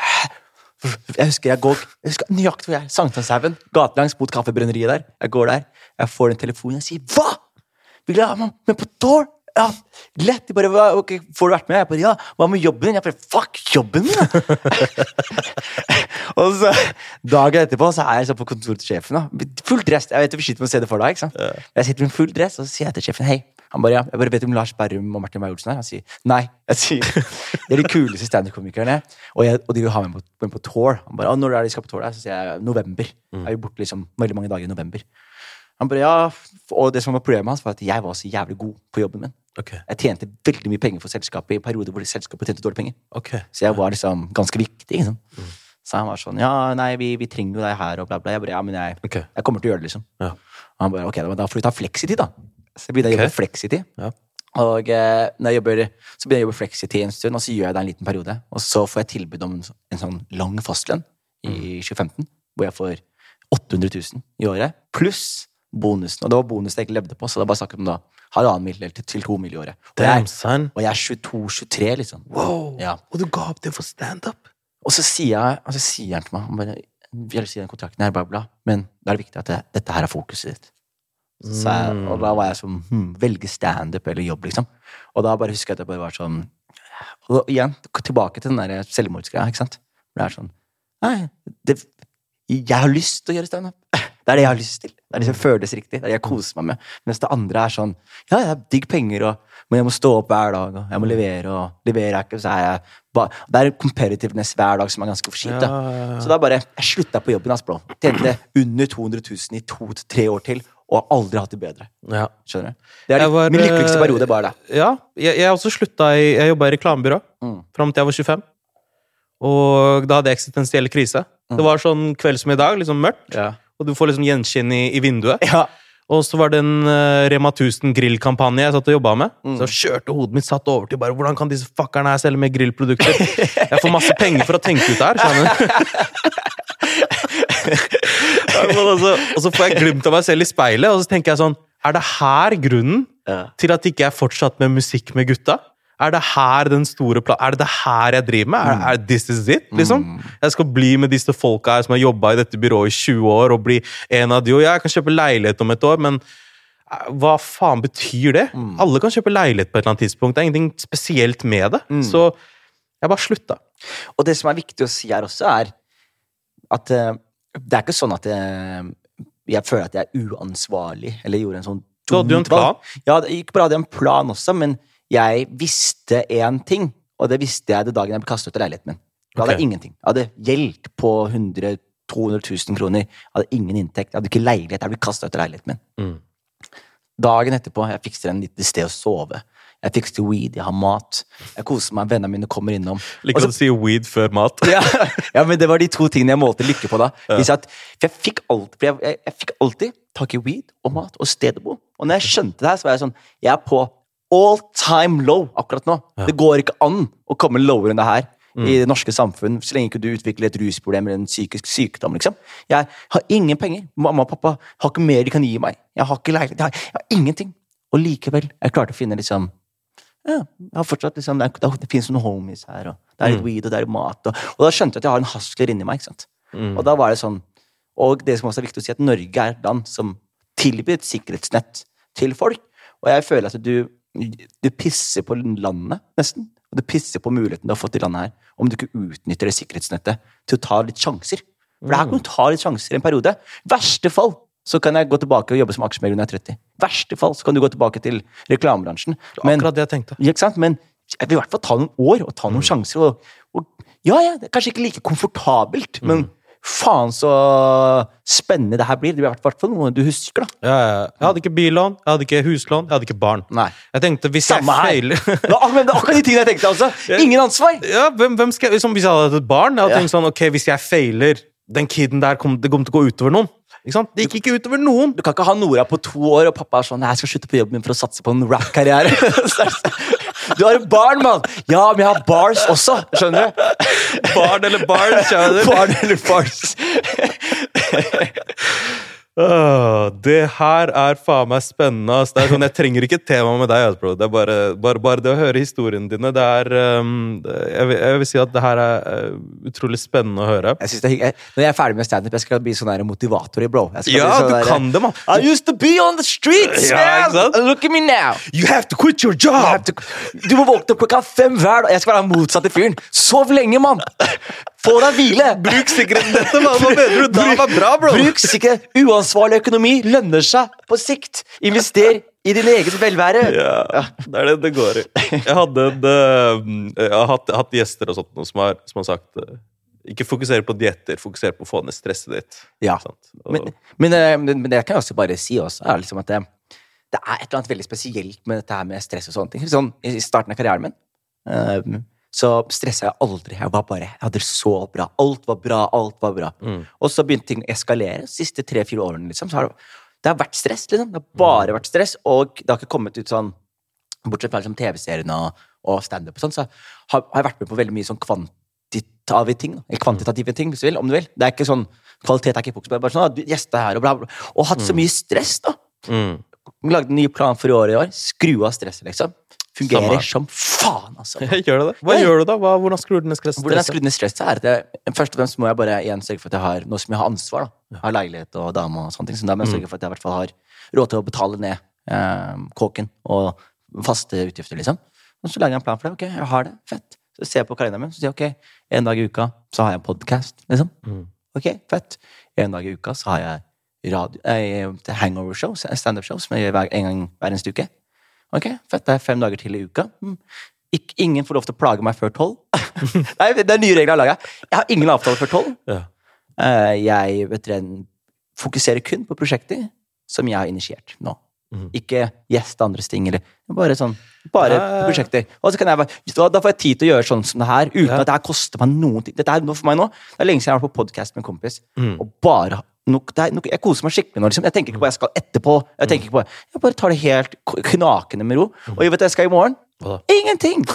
Jeg husker jeg går Jeg husker nøyaktig hvor jeg er. Sankthanshaugen. Gatelangs mot kaffebrenneriet der. Jeg går der. Jeg får en telefon. Jeg sier 'Hva?! Vil du ha meg med på tour?' Ja, lett. De bare «Hva- ok, 'Får du vært med?' Jeg bare 'Ja.' 'Hva med jobben din?' Jeg bare 'Fuck jobben min', og så dagen etterpå så er jeg så på kontoret til sjefen. da Full dress. Jeg vet du sliter med å se det for deg. ikke sant? Jeg sitter med full dress, og så sier jeg til sjefen 'Hei'. Han bare, ja, jeg bare vet om Lars Berrum og Martin Beyer-Olsen er. Han sier nei. Jeg sier, Det er de kuleste standup-komikerne, og, jeg- og de vil ha meg på, på, på tour. Han bare, når er de skal på tour? der?» Så sier jeg november. Jeg er jo borte liksom veldig mange dager i november. Han bare, ja, Og det som var problemet hans, var at jeg var så jævlig god på jobben min. Ok. Jeg tjente veldig mye penger for selskapet i perioder hvor selskapet tjente dårlig penger. Okay. Så jeg var liksom ganske viktig. Liksom. Så han var sånn Ja, nei, vi, vi trenger jo deg her, og bla, bla. Jeg bare, ja, men jeg, okay. jeg kommer til å gjøre det, liksom. Ja. Og han bare, ok, da, da får du ta Flexity da. Så begynner jeg å jobbe Flexity Ja. Og eh, når jeg jobber, så begynner jeg å jobbe Flexity en stund, og så gjør jeg det en liten periode. Og så får jeg tilbud om en, en sånn lang fastlønn i 2015, hvor jeg får 800 000 i året, pluss bonusen. Og det var bonusen jeg ikke levde på, så det er bare snakk om da halvannen mil til, til to mil i året. Og jeg, og jeg er 22-23, liksom. Wow. Ja. Og du ga opp det for standup? Og så sier, jeg, altså, så sier han til meg bare, Vi har lyst til den kontrakten her, bla, bla, men da er det viktig at det, dette her er fokuset ditt. Så jeg, og da var jeg sånn hmm, Velge standup eller jobb, liksom. Og da bare husker jeg at jeg bare var sånn Og da, igjen, tilbake til den der selvmordsgreia, ikke sant. Det er sånn Nei, det, jeg har lyst til å gjøre standup. Det er det jeg har lyst til. Det er det som føles riktig. Det er det jeg koser meg med. Mens det andre er sånn Ja, jeg har digg penger, og, men jeg må stå opp hver dag, og jeg må levere, og leverer jeg ikke, så er jeg bare Det er en competitiveness hver dag som er ganske for kjipt. Ja, ja, ja. Så da bare Jeg slutta på jobben, ass, bro. Tjente under 200 000 i to til tre år til, og har aldri hatt det bedre. Ja. Skjønner du? Det er var, min lykkeligste eh, periode, bare det. Ja, jeg, jeg også slutta i Jeg jobba i reklamebyrå Mm. fram til jeg var 25. Og da hadde jeg eksistensiell krise. Det var sånn kveld som i dag, liksom mørkt, Ja. Og du får liksom gjenskinn i, i vinduet. Ja. Og så var det en uh, Rema 1000 grillkampanje jeg satt og jobba med. Så kjørte hodet mitt satt over til bare Hvordan kan disse fuckerne her selge mer grillprodukter? Jeg får masse penger for å tenke ut det her. skjønner du? altså, og så får jeg glimt av meg selv i speilet, og så tenker jeg sånn Er det her grunnen Ja. til at ikke jeg fortsatt med musikk med gutta? Er det her den store pla Er det det her jeg driver med? Er, er this is it, liksom? Jeg skal bli med disse folka her som har jobba i dette byrået i 20 år, og bli en av de. Og jeg kan kjøpe leilighet om et år, men eh, hva faen betyr det? Alle kan kjøpe leilighet på et eller annet tidspunkt. Det er ingenting spesielt med det. Så jeg bare slutta. Og det som er viktig å si her også, er at eh, det er ikke sånn at eh, jeg føler at jeg er uansvarlig, eller gjorde en sånn Du hadde jo en plan. Ja, ikke bare hadde jeg en plan også, men jeg visste én ting, og det visste jeg det dagen jeg ble kastet ut av leiligheten min. Da hadde okay. ingenting. Jeg hadde gjeld på 100 200 000 kroner. Jeg hadde ingen inntekt. Jeg hadde ikke leilighet. Jeg ble kastet ut av leiligheten min. Mm. Dagen etterpå jeg fikser en lite sted å sove. Jeg fikser weed, jeg har mat. Jeg koser meg, vennene mine kommer innom. Liker at du si weed før mat. ja, ja, men det var de to tingene jeg målte lykke på da. Hvis at, for jeg fikk, alt, for jeg, jeg, jeg fikk alltid tak i weed og mat og sted å bo. Og når jeg skjønte det her, så var jeg sånn Jeg er på all time low akkurat nå. Det går ikke an å komme lower enn det her i det norske samfunn, så lenge ikke du utvikler et rusproblem eller en psykisk sykdom. liksom. Jeg har ingen penger. Mamma og pappa har ikke mer de kan gi meg. Jeg har ikke leilighet. Jeg har, jeg har ingenting. Og likevel, jeg klarte å finne liksom ja, jeg har fortsatt liksom, det, er, det finnes noen homies her, og det er litt weed, og det er litt mat. Og, og da skjønte jeg at jeg har en hustler inni meg. ikke sant? Og da var det sånn, og det som også er viktig å si, at Norge er et land som tilbyr et sikkerhetsnett til folk. Og jeg føler at du, du pisser på landet, nesten. Og du pisser på muligheten du har fått i landet her, om du ikke utnytter det sikkerhetsnettet til å ta litt sjanser. For det her kan du ta litt sjanser i en periode. I verste fall så kan jeg gå tilbake og jobbe som aksjemegler når jeg er 30. verste fall så kan du gå tilbake til reklamebransjen. Men, Akkurat det jeg tenkte. ikke sant? Men jeg vil i hvert fall ta noen år og ta noen sjanser. Og, og, ja, ja, det er kanskje ikke like komfortabelt, men faen så spennende det her blir. Det blir i hvert fall noe du husker, da. Ja, ja. Jeg hadde ikke billån, jeg hadde ikke huslån, jeg hadde ikke barn. Nei. Jeg tenkte, hvis Samme jeg feiler Det var men det er akkurat de tingene jeg tenkte altså. Ingen ansvar! ja, hvem, hvem skal, liksom, Hvis jeg hadde hatt et barn, jeg hadde Ja. tenkt sånn Ok, hvis jeg feiler, den kiden der kom, det kommer til å gå utover noen. Ikke sant? Det gikk ikke utover noen. Du kan ikke ha Nora på to år, og pappa er sånn 'Jeg skal slutte på jobben min for å satse på en rap-karriere'. Du har barn, mann! Ja, men jeg har bars også. Skjønner du? Barn eller barn, kjære. Barn eller bars. Det her er faen meg spennende. Altså, Det er sånn, Jeg trenger ikke et tema med deg. bro. Det er bare, bare, bare det å høre historiene dine. Det er, um, jeg, vil, jeg vil si at det her er uh, utrolig spennende å høre. Jeg synes det er hyggelig. Når jeg er ferdig med standup, jeg skal bli sånn der motivator i bro. Ja, sånn du der- kan det, mann. I used to be on the streets, Ja, man! Look at me now! You have to quit your job! You to- Du må våkne opp klokka fem hver dag. Jeg skal være motsatt motsatte fyren. Sov lenge, mann! Få deg hvile! Bruk sikkerhetsnettet, mann! Hva mener du? Da var bra, bro! Bruk sikkerhet. Uansvarlig økonomi lønner seg på sikt. Invester i din egen velvære. Ja, det er det det går i. Jeg hadde en, eh, jeg har hatt, hatt gjester og sånt som har, som har sagt eh, ikke fokusere på dietter, fokusere på å få ned stresset ditt. Ja. Og- Men, men, eh, men, men det kan jeg også bare si også, er liksom at det, det er et eller annet veldig spesielt med dette her med stress og sånne ting. Sånn, I starten av karrieren min så stressa jeg aldri. Jeg var bare, jeg hadde det så bra. Alt var bra, alt var bra. Og så begynte ting å eskalere. De siste tre-fire årene liksom, så har det, det har vært stress. liksom. Det har bare vært stress, og det har ikke kommet ut sånn Bortsett fra liksom, TV-seriene og, og standup, og sånn, så har, har jeg vært med på veldig mye sånn kvantitative ting. Eller kvantitative ting, hvis du vil. om du vil. Det er ikke sånn, Kvalitet er ikke fokus på det. Bare sånn, ah, gjester her og bla, bla. Og hatt så mye stress, da. Mm. Lagde en ny plan for i år i år. Skru av stresset, liksom. Fungerer Samme. som faen, altså. Gjør det det? Hva gjør du da? Hva, hvordan skrur du ned stresset? Hvordan jeg du ned stresset, er at jeg, først og fremst må jeg bare igjen sørge for at jeg har noe som jeg har ansvar. da. Jeg har leilighet og dame og sånne ting. Så da må jeg sørge for at jeg i hvert fall har råd til å betale ned eh, kåken og faste utgifter, liksom. Og så lager jeg en plan for det. Ok, jeg har det. Fett. Så ser jeg på kalenderen min så sier jeg ok, en dag i uka så har jeg podkast, liksom. Ok, fett. En dag i uka så har jeg radio, eh, hangover-show, standup-show, som jeg gjør hver, en gang hver eneste uke. Ok, fett. Det er fem dager til i uka. Ik ingen får lov til å plage meg før tolv. Nei, det er nye regler jeg har laga. Jeg har ingen avtale før tolv. Ja. Eh, Jeg vet du, fokuserer kun på prosjekter som jeg har initiert nå. Ikke gjeste andres ting, eller bare sånn Bare Ja, prosjekter. Og så kan jeg bare, Da får jeg tid til å gjøre sånn som det her, uten Ja. at det her koster meg noen ting. Dette er noe for meg nå. Det er lenge siden jeg har vært på podkast med en kompis, Mm. og bare no, der. er, Jeg koser meg skikkelig nå. Liksom. Jeg tenker ikke på hva jeg skal etterpå. Jeg tenker ikke på Jeg bare tar det helt knakende med ro. Og jeg vet jeg skal i morgen. Ingenting!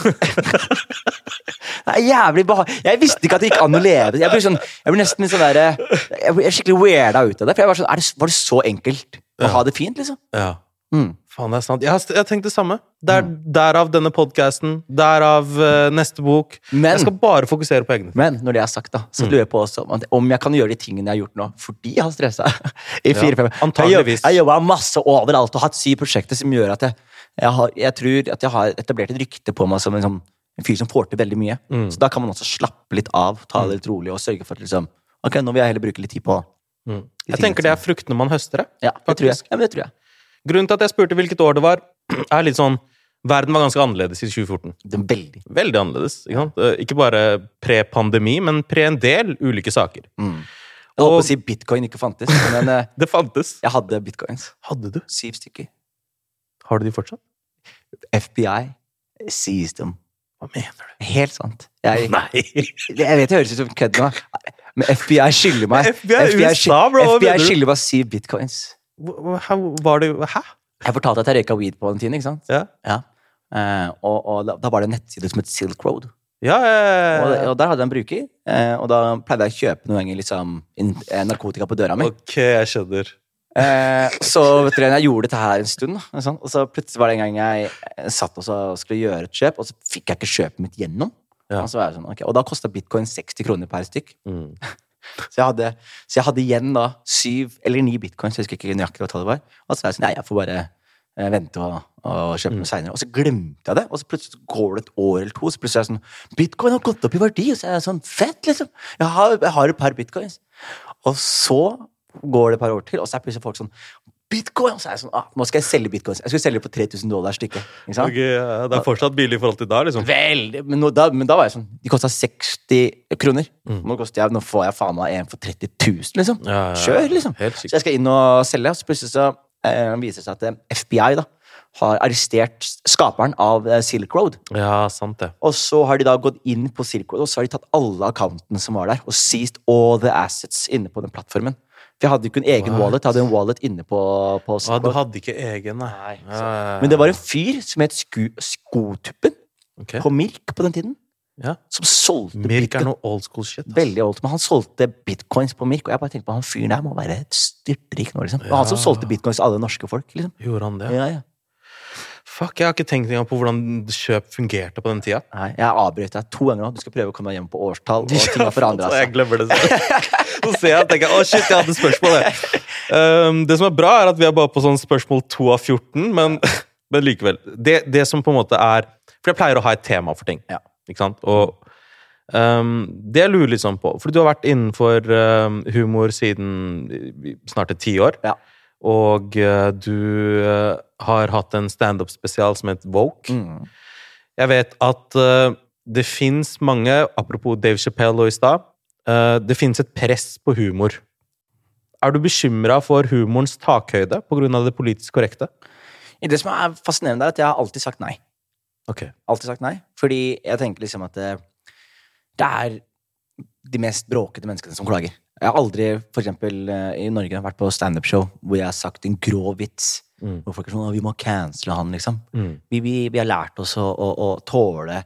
det er jævlig behagelig. Jeg visste ikke at det gikk an å leve. Jeg blir, sånn, jeg blir nesten litt sånn der, Jeg blir skikkelig weirda ut av det. For jeg var sånn, det, Var det så enkelt å ha det fint, liksom? Ja. Mm. Faen, det er sant. Jeg har, jeg har tenkt det samme. Der, Derav denne podkasten. Derav uh, neste bok. Men- jeg skal bare fokusere på egne ting. Men når det er sagt, da, Mm. så lurer jeg på også om, om jeg kan gjøre de tingene jeg har gjort nå, fordi jeg har stressa i fire-fem Jeg antageligvis. har jobba masse overalt og hatt syv prosjekter som gjør at jeg, jeg, har, jeg tror at jeg har etablert et rykte på meg som en, som, en fyr som får til veldig mye. Mm. Så da kan man også slappe litt av, ta det litt rolig og sørge for at liksom Ok, nå vil jeg heller bruke litt tid på Mm. Jeg tenker det er fruktene man høster. det. Ja, det tror jeg. Ja, det tror jeg. Grunnen til at jeg spurte hvilket år det var, er litt sånn Verden var ganske annerledes i 2014. Det er veldig. Veldig annerledes. Ikke, sant? Eh, ikke bare pre-pandemi, men pre en del ulike saker. Mm. Jeg holdt på å si bitcoin ikke fantes, men eh, Det fantes. jeg hadde bitcoins. Hadde du? Syv stykker. Har du de fortsatt? FBI seized them. Hva mener du? Helt sant. Jeg, Nei! Jeg vet det høres ut som kødd nå, men FBI skylder meg FBI, FBI USA, bro, FBI skylder meg syv bitcoins. Hva- Var det Hæ? Jeg fortalte at jeg røyka weed på den tiden. ikke sant? Ja. Ja. Eh, og og da, var det en nettside som het Silk Road. Ja, ja, Og, og der hadde jeg en bruker. eh, og da pleide jeg å kjøpe noen ganger liksom, eh, narkotika på døra mi. Ok, jeg skjønner. Eh, så vet du, jeg gjorde dette her en stund, sånn, og så plutselig var det en gang jeg eh, satt og skulle gjøre et kjøp, og så fikk jeg ikke kjøpet mitt gjennom. Ja. Og, så var jeg sånn, okay. og da kosta bitcoin 60 kroner per stykk. Mm. Så jeg, hadde, så jeg hadde igjen da syv eller ni bitcoins, jeg husker ikke nøyaktig hva tallet var. Og så var jeg sånn, nei, jeg får bare eh, vente og, og kjøpe noe seinere. Og så glemte jeg det, og så plutselig går det et år eller to, så plutselig er jeg sånn Bitcoin har gått opp i verdi! Og så er jeg sånn Fett, liksom! Jeg har, jeg har et par bitcoins. Og så går det et par år til, og så er plutselig folk sånn Bitcoin! Så er jeg sånn ah, Nå skal jeg selge bitcoins. Jeg skulle selge på 3000 dollar stykket. Okay, ja, det er fortsatt billig i forhold til da, liksom. Veldig, men, nå, da, men da var jeg sånn De kosta 60 kroner. Nå, jeg, nå får jeg faen meg en for 30 000, liksom. Ja, ja, ja. Kjør, liksom. Så jeg skal inn og selge, og så plutselig så eh, viser det seg at eh, FBI da har arrestert skaperen av eh, Silk Road. Ja, sant det. Og så har de da gått inn på Silk Road, og så har de tatt alle accountene som var der, og seized all the assets inne på den plattformen. For jeg hadde jo ikke en egen What? wallet, jeg hadde en wallet inne på, på Ah, du hadde ikke egen, nei. Nei. Men det var en fyr som het Sku, Skotuppen okay. på Mirk på den tiden, Ja. som solgte Mirk er noe old school shit. Altså. Veldig old, men han solgte bitcoins på Mirk, og jeg bare tenkte på han fyren der må være styrtrik nå, liksom. Var han som solgte bitcoins til alle norske folk, liksom. Gjorde han det? Ja, ja. Fuck, jeg har ikke tenkt engang på hvordan kjøp fungerte på den tida. Nei, jeg avbryter deg to ganger nå. Du skal prøve å komme deg hjem på årstall, og ting har forandret forandra Jeg glemmer det. Så, så ser jeg og tenker å shit, jeg hadde spørsmål. Jeg. Um, det som er bra, er at vi er bare på sånn spørsmål 2 av 14, men, men likevel. Det, det som på en måte er For jeg pleier å ha et tema for ting. Ja. Ikke sant? Og um, det jeg lurer litt sånn på For du har vært innenfor um, humor siden eh, snart et tiår. Ja. Og eh, du eh, har hatt en standup-spesial som het Woke. Mm. Jeg vet at eh, det fins mange, apropos Dave Chappelle og i stad, det fins et press på humor. Er du bekymra for humorens takhøyde pga. det politisk korrekte? Det som er fascinerende, er at jeg har alltid sagt nei. Ok. Alltid sagt nei. Fordi jeg tenker liksom at det, det er de mest bråkete menneskene som klager. Jeg har aldri, for eksempel eh, i Norge, vært på standup-show hvor jeg har sagt en grov vits. Mm. Hvor folk er sånn «Å, 'Vi må cancele han', liksom. Mm. Vi, vi, vi har lært oss å, å, å tåle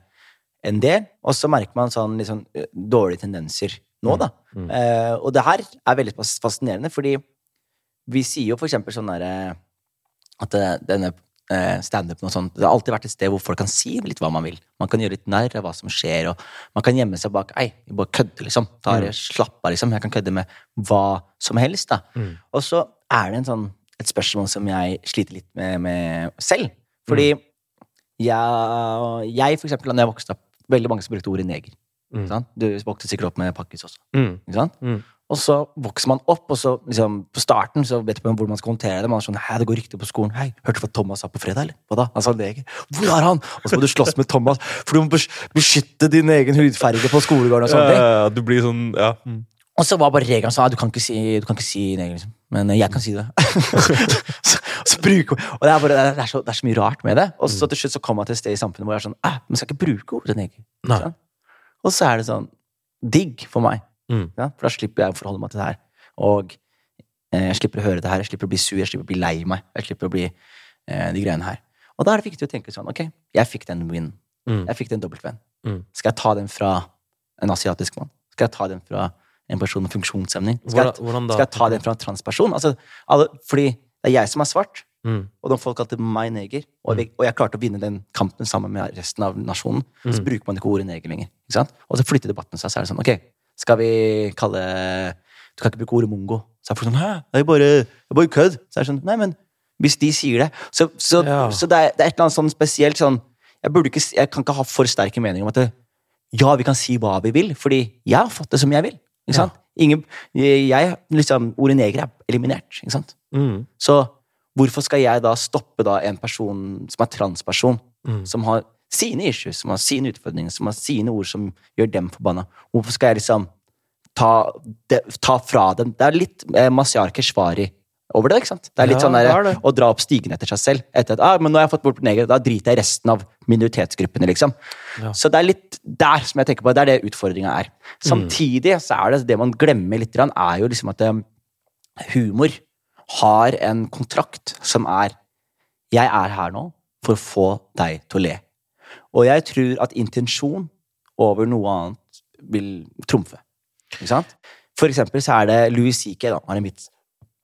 en del, og så merker man sånn eh, dårlige tendenser nå, da. Mm. Eh, og det her er veldig fascinerende, fordi vi sier jo for eksempel sånn derre At denne eh, sånn Det har alltid vært et sted hvor folk kan si litt hva man vil. Man kan gjøre litt narr av hva som skjer, og man kan gjemme seg bak Ei, jeg bare kødder, liksom. Ta det, Slapp av, liksom. Jeg kan kødde med hva som helst, da. Mm. Og så er det en sånn, et spørsmål som jeg sliter litt med, med selv. Fordi jeg, jeg, for eksempel, da jeg vokste opp, veldig mange som brukte ordet neger. Mm. Du vokste sikkert opp med pakkis også. Mm. Ikke sant? Mm. Og så vokser man opp, og så liksom, på starten så vet man hvordan man skal håndtere det. Man er sånn, hei, det går rykter på skolen. Hei, hørte du hva Thomas sa på fredag, eller? Hva da? Han sa neger. Hvor er han? Og så må du slåss med Thomas, for du må beskytte din egen hudfarge på skolegården og sånne ting. Ja, du blir sånn Ja. Mm. Og så var bare regelen sånn du kan ikke si, du kan ikke si neger, liksom. Men eh, jeg kan si det. så, så bruker, og det er, bare, det, er så, det er så mye rart med det. Og så til slutt så kom man til et sted i samfunnet hvor jeg er sånn Man skal ikke bruke ordet neger. Sånn. Og så er det sånn digg for meg. Mm. Ja? For da slipper jeg å forholde meg til det her. Og eh, jeg slipper å høre det her, jeg slipper å bli sur, jeg slipper å bli lei meg. Jeg slipper å bli eh, de greiene her. Og da er det viktig å tenke sånn Ok, jeg fikk den win. Mm. Jeg fikk den W-en. Mm. Skal jeg ta den fra en asiatisk mann? Skal jeg ta den fra en person med funksjonshemning? Skal, jeg, skal jeg ta den fra en transperson? Altså, alle, fordi det er jeg som er svart, Mm. og de folk kalte meg neger, og jeg, og jeg klarte å vinne den kampen sammen med resten av nasjonen, Mm. så bruker man ikke ordet neger lenger. Og så flytter debatten seg, så er det sånn, ok, skal vi kalle Du kan ikke bruke ordet mongo. Så er folk sånn, hæ, det er jo bare, bare kødd. Så er det sånn, nei, men hvis de sier det Så, så, Ja. så det, er, det er et eller annet sånn spesielt sånn jeg, ikke, jeg kan ikke ha for sterke meninger om at det, ja, vi kan si hva vi vil, fordi jeg har fått det som jeg vil. Ikke Ja. Ingen, jeg, liksom, Ordet neger er eliminert. Ikke sant? Mm. Så hvorfor skal jeg da stoppe da en person som er transperson, Mm. som har sine issues, som har sine utfordringer, som har sine ord som gjør dem forbanna? Hvorfor skal jeg liksom ta, de, ta fra dem Det er litt eh, Mazyar Keshvari over det. ikke sant? Det er litt Ja, sånn der, er å dra opp stigen etter seg selv. Etter at, ah, men nå har jeg fått bort negere, da driter jeg i resten av minoritetsgruppene. liksom. Ja. Så det er litt der som jeg tenker på, det er det utfordringa er. Samtidig så er det det man glemmer litt, er jo liksom at eh, humor har en kontrakt som er Jeg er her nå for å få deg til å le. Og jeg tror at intensjon over noe annet vil trumfe. Ikke sant? For eksempel så er det Louis C.K. da, har en vits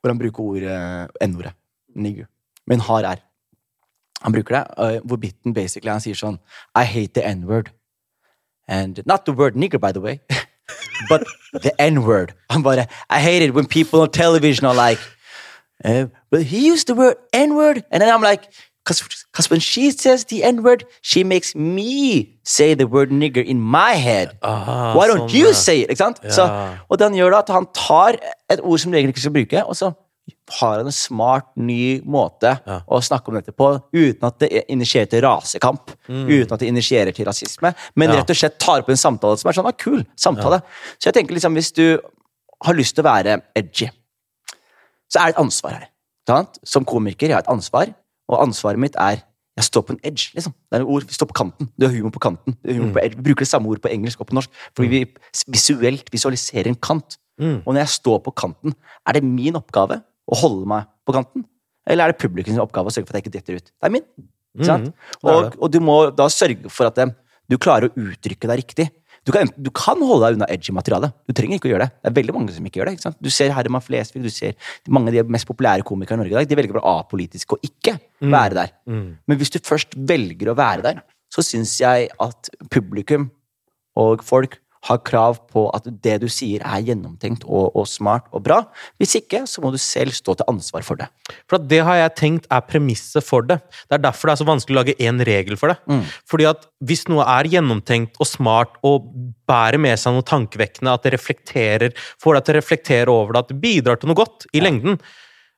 hvor han bruker ordet N-ordet. Nigger. Men har R. Han bruker det, uh, hvor biten basically han sier sånn I hate the N-word. And not the word nigger, by the way, but the N-word. Han bare I hate it when people on television are like uh, But he used the word N-word. And then I'm like because when she says the N-word, she makes me say the word nigger in my head. Aha, Why don't sånn, you say it? Ikke sant? Ja. Så, og det han gjør da, at han tar et ord som regel ikke skal bruke, og så har han en smart, ny måte Ja. å snakke om dette på, uten at det initierer til rasekamp, uten at det initierer til rasisme, men Mm. Ja. rett og slett tar på en samtale som er sånn ah, kul samtale. Så jeg tenker liksom, hvis du har lyst til å være edgy, så er det et ansvar her. Sant? Som komiker, jeg har et ansvar, og ansvaret mitt er jeg står på en edge, liksom. Det er et ord, Vi står på kanten. Du har humor på kanten. Humor på edge. Vi bruker det samme ord på engelsk og på norsk, fordi vi visuelt visualiserer en kant. Mm. Og når jeg står på kanten, er det min oppgave å holde meg på kanten? Eller er det publikums oppgave å sørge for at jeg ikke detter ut? Det er min. Mm, Og, og du må da sørge for at du klarer å uttrykke deg riktig. Du kan, du kan holde deg unna edgy materiale. Du trenger ikke å gjøre det. Det er veldig mange som ikke gjør det. ikke sant? Du ser Herman Flesvig, du ser mange av de mest populære komikere i Norge i dag. De velger å være apolitiske og ikke være der. Mm. Men hvis du først velger å være der, så syns jeg at publikum og folk har krav på at det du sier, er gjennomtenkt og, og smart og bra. Hvis ikke, så må du selv stå til ansvar for det. For at det har jeg tenkt er premisset for det. Det er derfor det er så vanskelig å lage én regel for det. Mm. Fordi at hvis noe er gjennomtenkt og smart og bærer med seg noe tankevekkende, at det reflekterer, får deg til å reflektere over det, at det bidrar til noe godt i lengden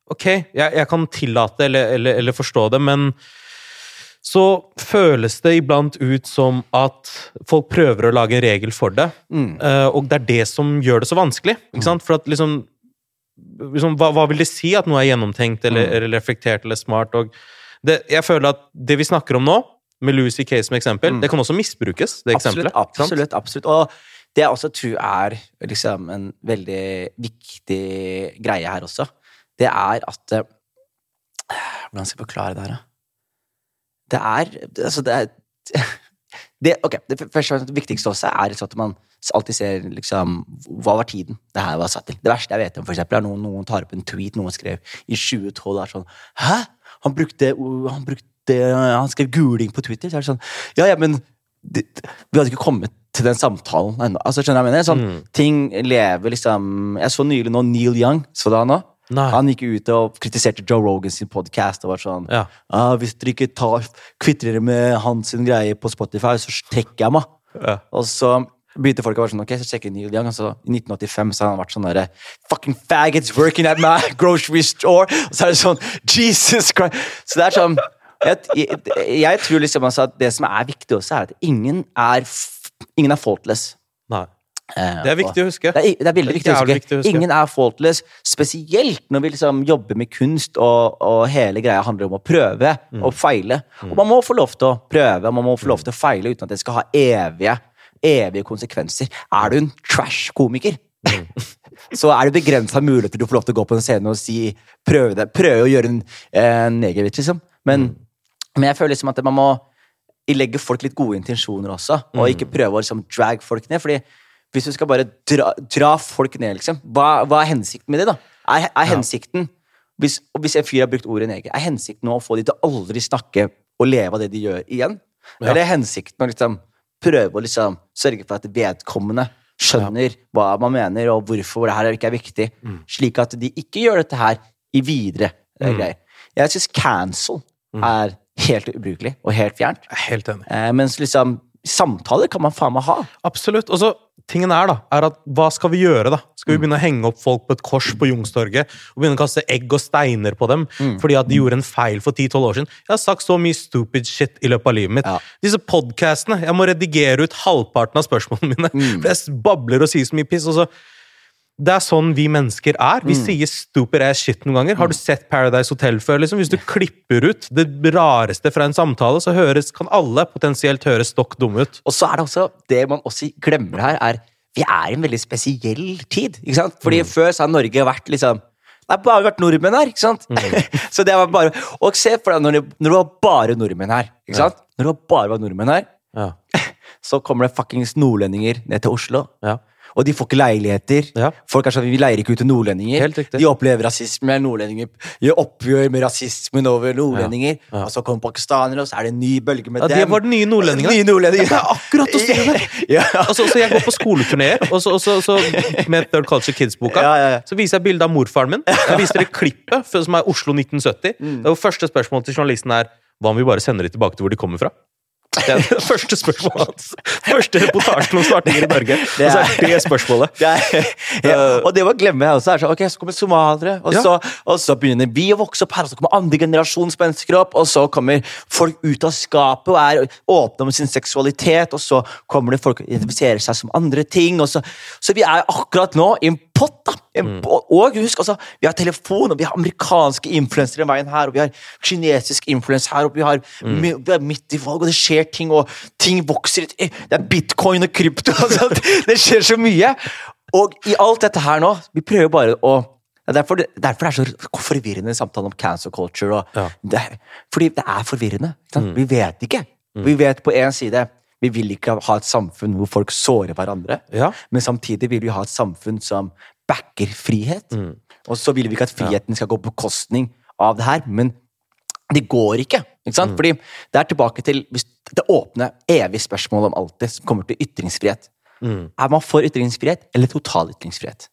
Ok, jeg, jeg kan tillate eller, eller, eller forstå det, men så føles det iblant ut som at folk prøver å lage en regel for det, Mm. eh, og det er det som gjør det så vanskelig. Ikke sant? For at liksom, liksom hva, hva vil det si at noe er gjennomtenkt eller, Mm. eller reflektert eller smart? Og det, jeg føler at det vi snakker om nå, med Louis C.K. som eksempel, det kan også misbrukes, det. Mm. Absolutt, eksempelet. absolutt, absolutt. Og det jeg også tror er liksom en veldig viktig greie her også, det er at eh, Hvordan skal jeg forklare det her, da? Det er Altså, det er det, ok, det første det viktigste også er at man alltid ser liksom Hva var tiden det her var satt til? Det verste jeg vet om, for eksempel, er noen, noen tar opp en tweet noen skrev i 2012 og er sånn Hæ? Han brukte, han brukte Han skrev guling på Twitter. Så er det sånn Ja, ja, men det, vi hadde ikke kommet til den samtalen ennå. Altså, skjønner jeg mener? Sånn, Mm. Ting lever liksom Jeg så nylig nå Neil Young. Så han nå? Nei. Han gikk ut og kritiserte Joe Rogan sin podkast og var sånn Ja. ah, Hvis dere ikke tar, kvitter dere med hans greie på Spotify, så trekker jeg meg. Ja. Og så begynte folk å være sånn Ok, så sjekker Neil Young. Altså, I 1985 så har han vært sånn derre Fucking faggots working at my grocery store. Og så er det sånn Jesus Christ. Så det er sånn jeg, jeg, jeg tror liksom altså at det som er viktig også, er at ingen er, ingen er faultless. Eh, Det er viktig å huske. Det er, det er veldig Det er viktig, å viktig å huske. Ingen er faultless, spesielt når vi liksom jobber med kunst og, og hele greia handler om å prøve Mm. og feile. Og man må få lov til å prøve og man må få lov til å feile uten at det skal ha evige, evige konsekvenser. Er du en trash-komiker, Mm. så er det begrensa muligheter du får lov til å gå på en scene og si prøve, det, prøve å gjøre en, eh, negervits, liksom. Men, Mm. men jeg føler liksom at man må legge folk litt gode intensjoner også, og Mm. ikke prøve å liksom drag folk ned. fordi hvis du skal bare dra, dra folk ned, liksom, hva, hva er hensikten med det? da? Er, er hensikten hvis, og hvis en fyr har brukt ordet neger, er hensikten nå å få de til å aldri snakke og leve av det de gjør, igjen? Ja. Eller er hensikten å liksom prøve å liksom sørge for at vedkommende skjønner hva man mener, og hvorfor det her ikke er viktig, Mm. slik at de ikke gjør dette her i videre mm. greier. Jeg syns cancel Mm. er helt ubrukelig og helt fjernt. Er helt enig. Eh, mens liksom samtaler kan man faen meg ha. Absolutt. Og så, tingen er da, er at hva skal vi gjøre da? Skal vi begynne å henge opp folk på et kors på Youngstorget og begynne å kaste egg og steiner på dem fordi at de gjorde en feil for 10-12 år siden? Jeg har sagt så mye stupid shit i løpet av livet mitt. Ja. Disse podcastene, jeg må redigere ut halvparten av spørsmålene mine, for jeg babler og sier så mye piss. og så det er sånn vi mennesker er. Vi sier stupid ass shit noen ganger. Har du sett Paradise Hotel før? liksom? Hvis du klipper ut det rareste fra en samtale, så høres, kan alle potensielt høres stokk dumme ut. Og så er det også Det man også glemmer her, er vi er i en veldig spesiell tid. ikke sant? Fordi før så har Norge vært liksom det har bare vært nordmenn her, ikke sant? så det var bare, Og se for deg når det, når det var bare nordmenn her. ikke sant? Når det var bare var nordmenn her, Ja. så kommer det fuckings nordlendinger ned til Oslo. Ja. Og de får ikke leiligheter. Ja. Folk er sånn, Vi leier ikke ut til nordlendinger. De opplever rasisme. Nordlendinger gjør oppgjør med rasismen over nordlendinger. Ja. Ja. Og så kommer pakistanere, og så er det en ny bølge med Ja, dem. det var den nye nordlendingene. Nye nordlendinger. Er akkurat å styre det! ja. Altså, så jeg går på skoleturneer, og så, så, så med Third Culture Kids-boka. Ja, ja, ja. Så viser jeg bilde av morfaren min. Jeg viser dere klippet som er Oslo 1970. Mm. Det første spørsmål til journalisten er hva om vi bare sender dem tilbake til hvor de kommer fra? Det er det første spørsmålet hans. Første reportasjen om svartinger i Norge. Og så er det spørsmålet. Det er, ja, og det må glemme jeg også. Er så, ok, Så kommer somaliere, og, Ja. så, og så begynner vi å vokse opp her, og så kommer andre generasjons mennesker opp, og så kommer folk ut av skapet og er åpne om sin seksualitet, og så kommer det folk identifiserer seg som andre ting. Så, så vi er akkurat nå i en pott. da. Mm. Og husk, altså, vi har telefon, og vi har amerikanske influensere i veien her, og vi har kinesisk influens her, og vi, har, mm. vi er midt i valg, og det skjer ting, og ting vokser. Det er bitcoin og krypto. Altså, det skjer så mye. Og i alt dette her nå, vi prøver bare å det er derfor, det, derfor det er så forvirrende samtalen om cancel culture. Og Ja. det, fordi det er forvirrende. Sant? Vi vet ikke. Vi vet på én side vi vil ikke ha et samfunn hvor folk sårer hverandre. Ja. Men samtidig vil vi ha et samfunn som backer frihet. Og så vil vi ikke at friheten skal gå på bekostning av det her. Men det går ikke. ikke sant? Fordi det er tilbake til det åpne, evige spørsmålet om alt det som kommer til ytringsfrihet. Er man for ytringsfrihet eller total ytringsfrihet?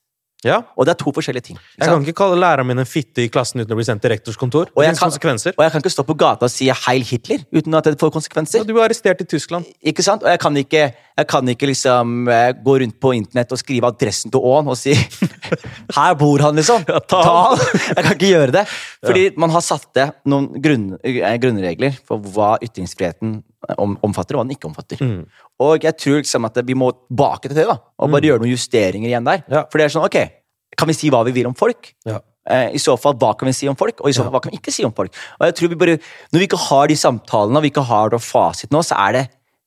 Ja. Og det er to forskjellige ting. Jeg kan ikke kalle læreren min en fitte i klassen uten å bli sendt til rektors kontor. Og jeg, kan, og jeg kan ikke stå på gata og si 'Heil Hitler' uten at det får konsekvenser. Ja, du er arrestert i Tyskland. Ikke sant? Og jeg kan ikke, jeg kan ikke liksom eh, gå rundt på internett og skrive adressen til Åen og si 'Her bor han', liksom. Ja, ta han. Jeg kan ikke gjøre det. Fordi man har satt det noen grunn, eh, grunnregler for hva ytringsfriheten omfatter, og hva den ikke omfatter. Mm. Og jeg tror liksom at vi må tilbake til det, da. Og bare gjøre noen justeringer igjen der. Ja. For det er sånn, ok, kan vi si hva vi vil om folk? Ja. Eh, I så fall, hva kan vi si om folk? Og i så fall, hva kan vi ikke si om folk? Og jeg tror vi bare, Når vi ikke har de samtalene, og vi ikke har fasit nå, så er det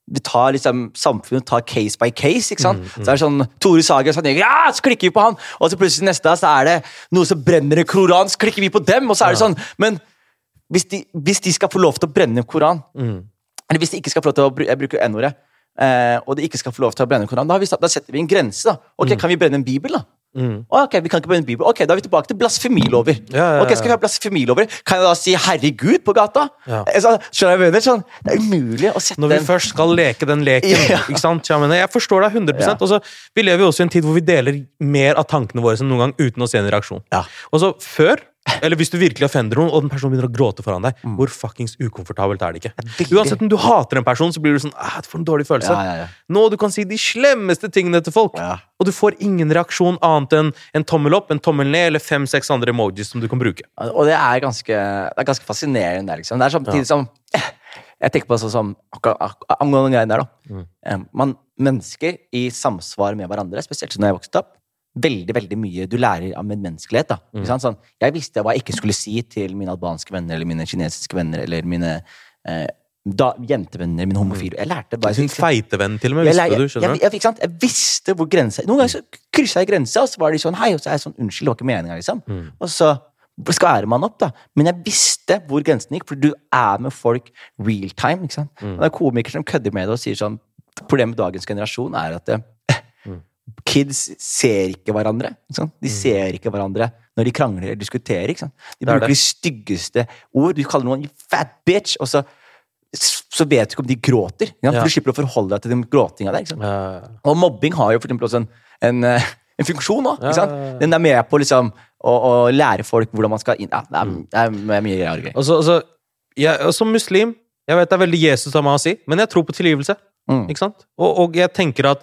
vi tar liksom, Samfunnet tar case by case. ikke sant? Så er det sånn, Tore Sagen sånn, ja, så klikker vi på han! Og så plutselig neste dag så er det noe som brenner en koran, så klikker vi på dem! Og så er det sånn, Men hvis de, hvis de skal få lov til å brenne en koran, eller hvis de ikke skal få lov til å bruke, jeg bruker N-ordet, eh, og de ikke skal få lov til å brenne Koranen, koran, da, har vi, da setter vi en grense. da. Ok, Kan vi brenne en bibel, da? Ok, vi kan ikke brenne en bibel. Ok, Da er vi tilbake til blasfemilover. Ja, ja, ja, Ok, Skal vi ha blasfemilover? Kan jeg da si 'herregud' på gata? Ja. Eh, Så, skjønner jeg mener? Sånn, det er umulig å sette Når vi den. først skal leke den leken. Ikke sant? Jeg, mener, jeg forstår deg 100 Ja. Og så, Vi lever jo også i en tid hvor vi deler mer av tankene våre enn noen gang uten å se en reaksjon. Ja. Og så før, eller hvis du virkelig offender noen, og den personen begynner å gråte foran deg, Mm. hvor fuckings ukomfortabelt er det ikke? veldig. Uansett om du hater en person, så blir du sånn ah, For en dårlig følelse. Ja, ja, ja. Nå du kan si de slemmeste tingene til folk, og du får ingen reaksjon annet enn en tommel opp, en tommel ned eller fem-seks andre emojis som du kan bruke. Og det er ganske, det er ganske fascinerende. liksom. Det er samtidig som Jeg tenker på det sånn som angående den greien der, da. Mm. Eh, Man, mennesker i samsvar med hverandre, spesielt når jeg vokste opp. Veldig veldig mye du lærer av medmenneskelighet. da. Ikke? Sånn, jeg visste hva jeg ikke skulle si til mine albanske venner eller mine kinesiske venner eller mine eh, da, jentevenner, mine homofile. Jeg lærte bare jeg Din feite venn, til og med, jeg, visste jeg, du. skjønner jeg, du? jeg, sant? jeg visste hvor grensa Noen ganger så kryssa jeg grensa, og så var de sånn hei, og så er jeg sånn unnskyld, det var ikke meninga, liksom. Mm. Og så skærer man opp, da. Men jeg visste hvor grensen gikk, for du er med folk real time. ikke sant? Mm. Og det er komikere som kødder med det og sier sånn Problemet med dagens generasjon er at det, Mm. Kids ser ikke hverandre. Ikke? De ser ikke hverandre når de krangler eller diskuterer. De er bruker de styggeste ord. Du kaller noen fat bitch, og så, så vet du ikke om de gråter. Ja. For du slipper å forholde deg til den gråtinga der. Og mobbing har jo for eksempel også en, en, eh, en funksjon òg. Den er med på liksom, å, å lære folk hvordan man skal inn ja, det, er, det er mye greier. og greier. Og så- og så- jeg, som muslim Jeg vet det er veldig Jesus av meg å si, men jeg tror på tilgivelse. Mm. Ikke sant? Og, og jeg tenker at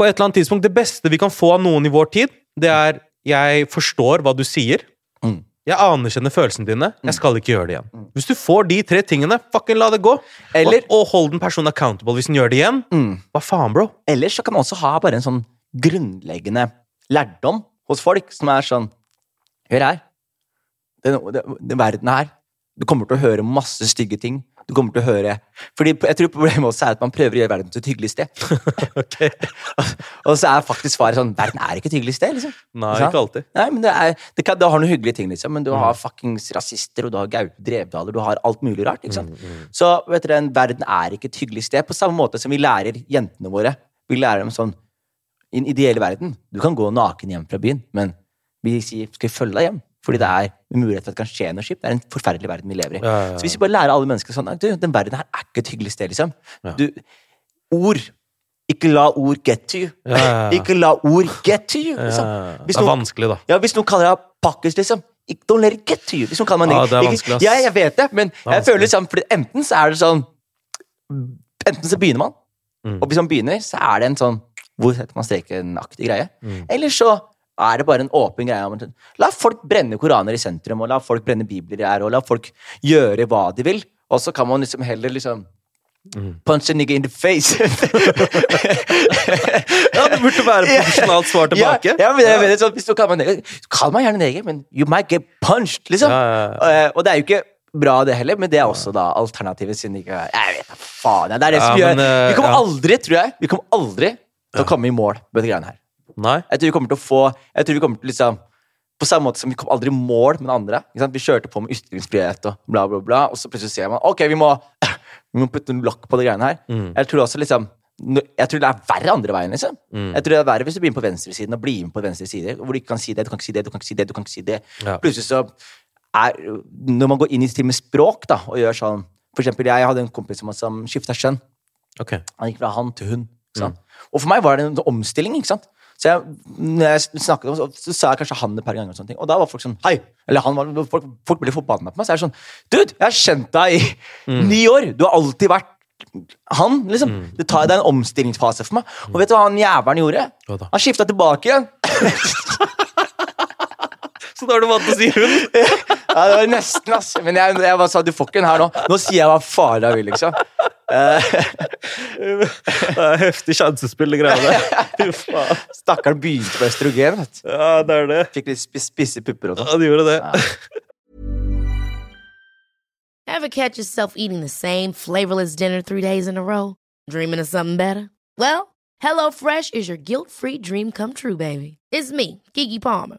på et eller annet tidspunkt Det beste vi kan få av noen i vår tid, det er jeg forstår hva du sier. Mm. Jeg anerkjenner følelsene dine. Jeg skal ikke gjøre det igjen. Hvis du får de tre tingene, fucking la det gå. Eller- og, og hold den personen accountable hvis den gjør det igjen. Mm. Hva faen, bro? Ellers så kan man også ha bare en sånn grunnleggende lærdom hos folk, som er sånn Hør her. Den, den, den verden her Du kommer til å høre masse stygge ting. Du kommer til å høre Fordi jeg tror problemet også er at man prøver å gjøre verden til et hyggelig sted. og så er faktisk svaret sånn Verden er ikke et hyggelig sted, liksom. Nei, Sant? ikke alltid. Nei, men det, er, det, kan, det har noen hyggelige ting, liksom, men du har fuckings rasister, og du har Gaute Drevdaler, du har alt mulig rart. ikke sant? Så vet dere, en verden er ikke et hyggelig sted, på samme måte som vi lærer jentene våre. Vi lærer dem sånn I den ideelle verden Du kan gå naken hjem fra byen, men vi sier skal vi følge deg hjem. Fordi det er mulighet for at det kan skje noe kjipt. Det er en forferdelig verden vi lever i. Ja, ja. Så hvis vi bare lærer alle mennesker sånn du, Den verden her er ikke et hyggelig sted, liksom. Du, ord Ikke la ord get to you. Ikke la ord get to you. Liksom. Ja, Hvis det er noen- vanskelig, da. ja, hvis noen kaller deg pakkis, liksom. Don't let it get to you. Hvis noen kaller meg Ja, det er vanskelig, ass. Ja, jeg vet det, men det jeg føler liksom for Enten så er det sånn Enten så begynner man, Mm. og hvis man begynner, så er det en sånn Hvor setter man streken-aktig greie. Mm. Eller så er det bare en åpen greie. La folk brenne koraner i sentrum, og la folk brenne bibler her, og la folk gjøre hva de vil. Og så kan man liksom heller liksom Mm. Punch a nigga in the face. Ja, det burde være profesjonalt svar tilbake. Ja, ja men jeg mener sånn, hvis du kaller meg neger, Kall meg gjerne neger, men you might get punched, liksom. Ja, ja, Eh, Og det er jo ikke bra, det heller, men det er også da alternativet, siden ikke Jeg vet da faen. Det er det som gjør eh, Vi kommer aldri, tror jeg, vi kommer aldri til å komme i mål med de greiene her. Nei. Jeg tror vi kommer til å få Jeg tror vi kommer til liksom på samme måte som vi kom aldri i mål med den andre. Vi kjørte på med ytringsfrihet og bla, bla, bla, og så plutselig ser man ok, vi må, vi må putte en lokk på de greiene her. Mm. Jeg tror også liksom jeg tror det er verre andre veien. liksom. Mm. Jeg tror det er verre hvis du begynner på venstresiden og blir med på venstre side, hvor du ikke kan si det, du kan ikke si det, du kan ikke si det. du kan ikke si det. Ja. Plutselig så er Når man går inn i til med språk da, og gjør sånn For eksempel, jeg hadde en kompis som, som skifta kjønn. Okay. Han gikk fra han til hun. Mm. Og for meg var det en omstilling. ikke sant? Så jeg, når jeg snakket om så, så sa jeg kanskje han et par ganger, og sånne ting. Og da var folk sånn Hei! Eller han var, folk, folk ble forbanna på meg. Så er det sånn Dude, jeg har kjent deg i Mm. ni år! Du har alltid vært han, liksom. Det, tar, det er en omstillingsfase for meg. Og vet du hva han jævelen gjorde? Mm. Han skifta tilbake igjen. Så da har du vant til å si hund? Ja, det var nesten, ass. Men jeg, jeg bare sa du får ikke den her nå. Nå sier jeg hva faen jeg vil, liksom. Det er heftig sjansespill, det greia der. Stakkaren begynte på østrogen. vet du. Ja, det er det. Fikk litt sp spisse pupper og sånn. Ja, det gjorde det. Ever catch yourself eating the same flavorless dinner three days in a row? Dreaming of something better? Well, HelloFresh is your guilt-free dream come true, baby. It's me, Kiki Palmer.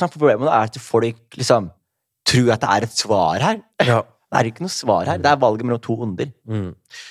Som er problemet nå, er at folk liksom tror at det er et svar her. Ja. Det er ikke noe svar her. Det er valget mellom to onder. Mm.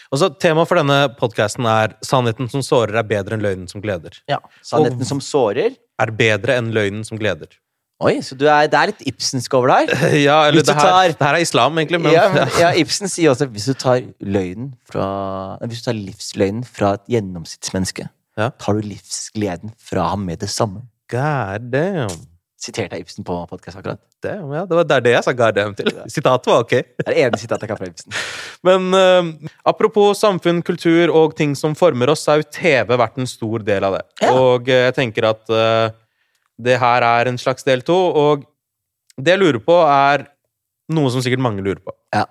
Og så Temaet for denne podkasten er 'Sannheten som sårer, er bedre enn løgnen som gleder'. Ja. Sannheten som sårer Er bedre enn løgnen som gleder. Oi, så du er, det er litt Ibsensk over deg? Ja, eller det her, tar- det her er islam, egentlig. Men, ja, men, ja, Ibsen sier også at hvis du tar løgnen fra Hvis du tar livsløgnen fra et gjennomsnittsmenneske, Ja. tar du livsgleden fra ham med det samme. God damn. Siterte jeg Ibsen på podkast akkurat. damn ja, det var det er det jeg sa damn til. Sitatet var ok. Det er det ene sitatet jeg kan fra Ibsen. Men uh, apropos samfunn, kultur og ting som former oss, så har jo TV vært en stor del av det. Ja. Og uh, jeg tenker at uh, det her er en slags del to, og det jeg lurer på, er noe som sikkert mange lurer på. Ja.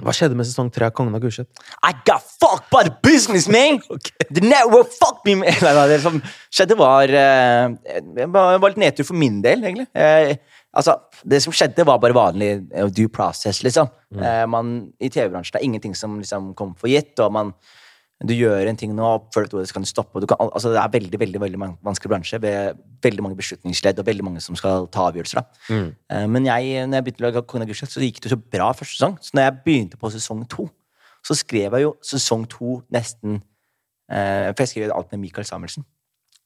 Hva skjedde med sesong tre av Kongen av Gulset? I got fucked by the business, man! The network fucked me, man! Nei, det som skjedde, var Det var var litt nedtur for min del, egentlig. Eh, altså, det som skjedde, var bare vanlig eh, due process, liksom. Eh, man, I TV-bransjen er ingenting som liksom kom for gitt, og man du gjør en ting nå, før du så kan du stoppe. Du kan, al- altså, det er veldig veldig, veldig vanskelig bransje med veldig mange beslutningsledd og veldig mange som skal ta avgjørelser. Da. Eh, Men jeg, når jeg begynte å lage Kongen av Gulset, så gikk det så bra første sesong. Så når jeg begynte på sesong to, så skrev jeg jo sesong to nesten eh, For jeg skrev alt med Michael Samuelsen.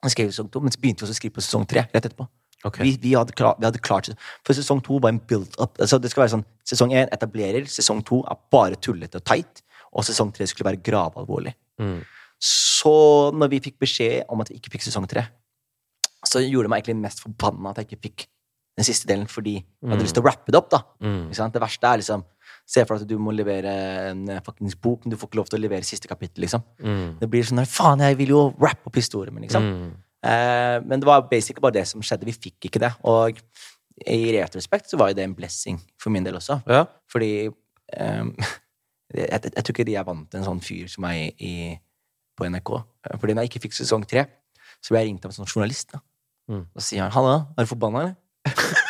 Jeg skrev sesong to, Men så begynte vi også å skrive på sesong tre rett etterpå. Okay. Vi, vi, hadde klart, vi hadde klart For sesong to var en build-up. Altså, det skal være sånn Sesong én etablerer, sesong to er bare tullete og teit, og sesong tre skulle være gravalvorlig. Mm. Så når vi fikk beskjed om at vi ikke fikk sesong tre, så gjorde det meg egentlig mest forbanna at jeg ikke fikk den siste delen, fordi jeg hadde lyst til å rappe det opp. da. Mm. Det verste er liksom Se for deg at du må levere en eh, fuckings bok, men du får ikke lov til å levere siste kapittel. liksom. Mm. Det blir sånn Faen, jeg vil jo rappe opp historien min, liksom. Mm. Eh, men det var basically bare det som skjedde. Vi fikk ikke det. Og i retrospekt så var jo det en blessing for min del også. Ja. Fordi ehm, jeg, jeg, jeg tror ikke de er vant til en sånn fyr som meg i, på NRK. Fordi når jeg ikke fikk sesong tre, så ble jeg ringt av en sånn journalist. Da, Mm. så sier han 'Halla, er du forbanna, eller?'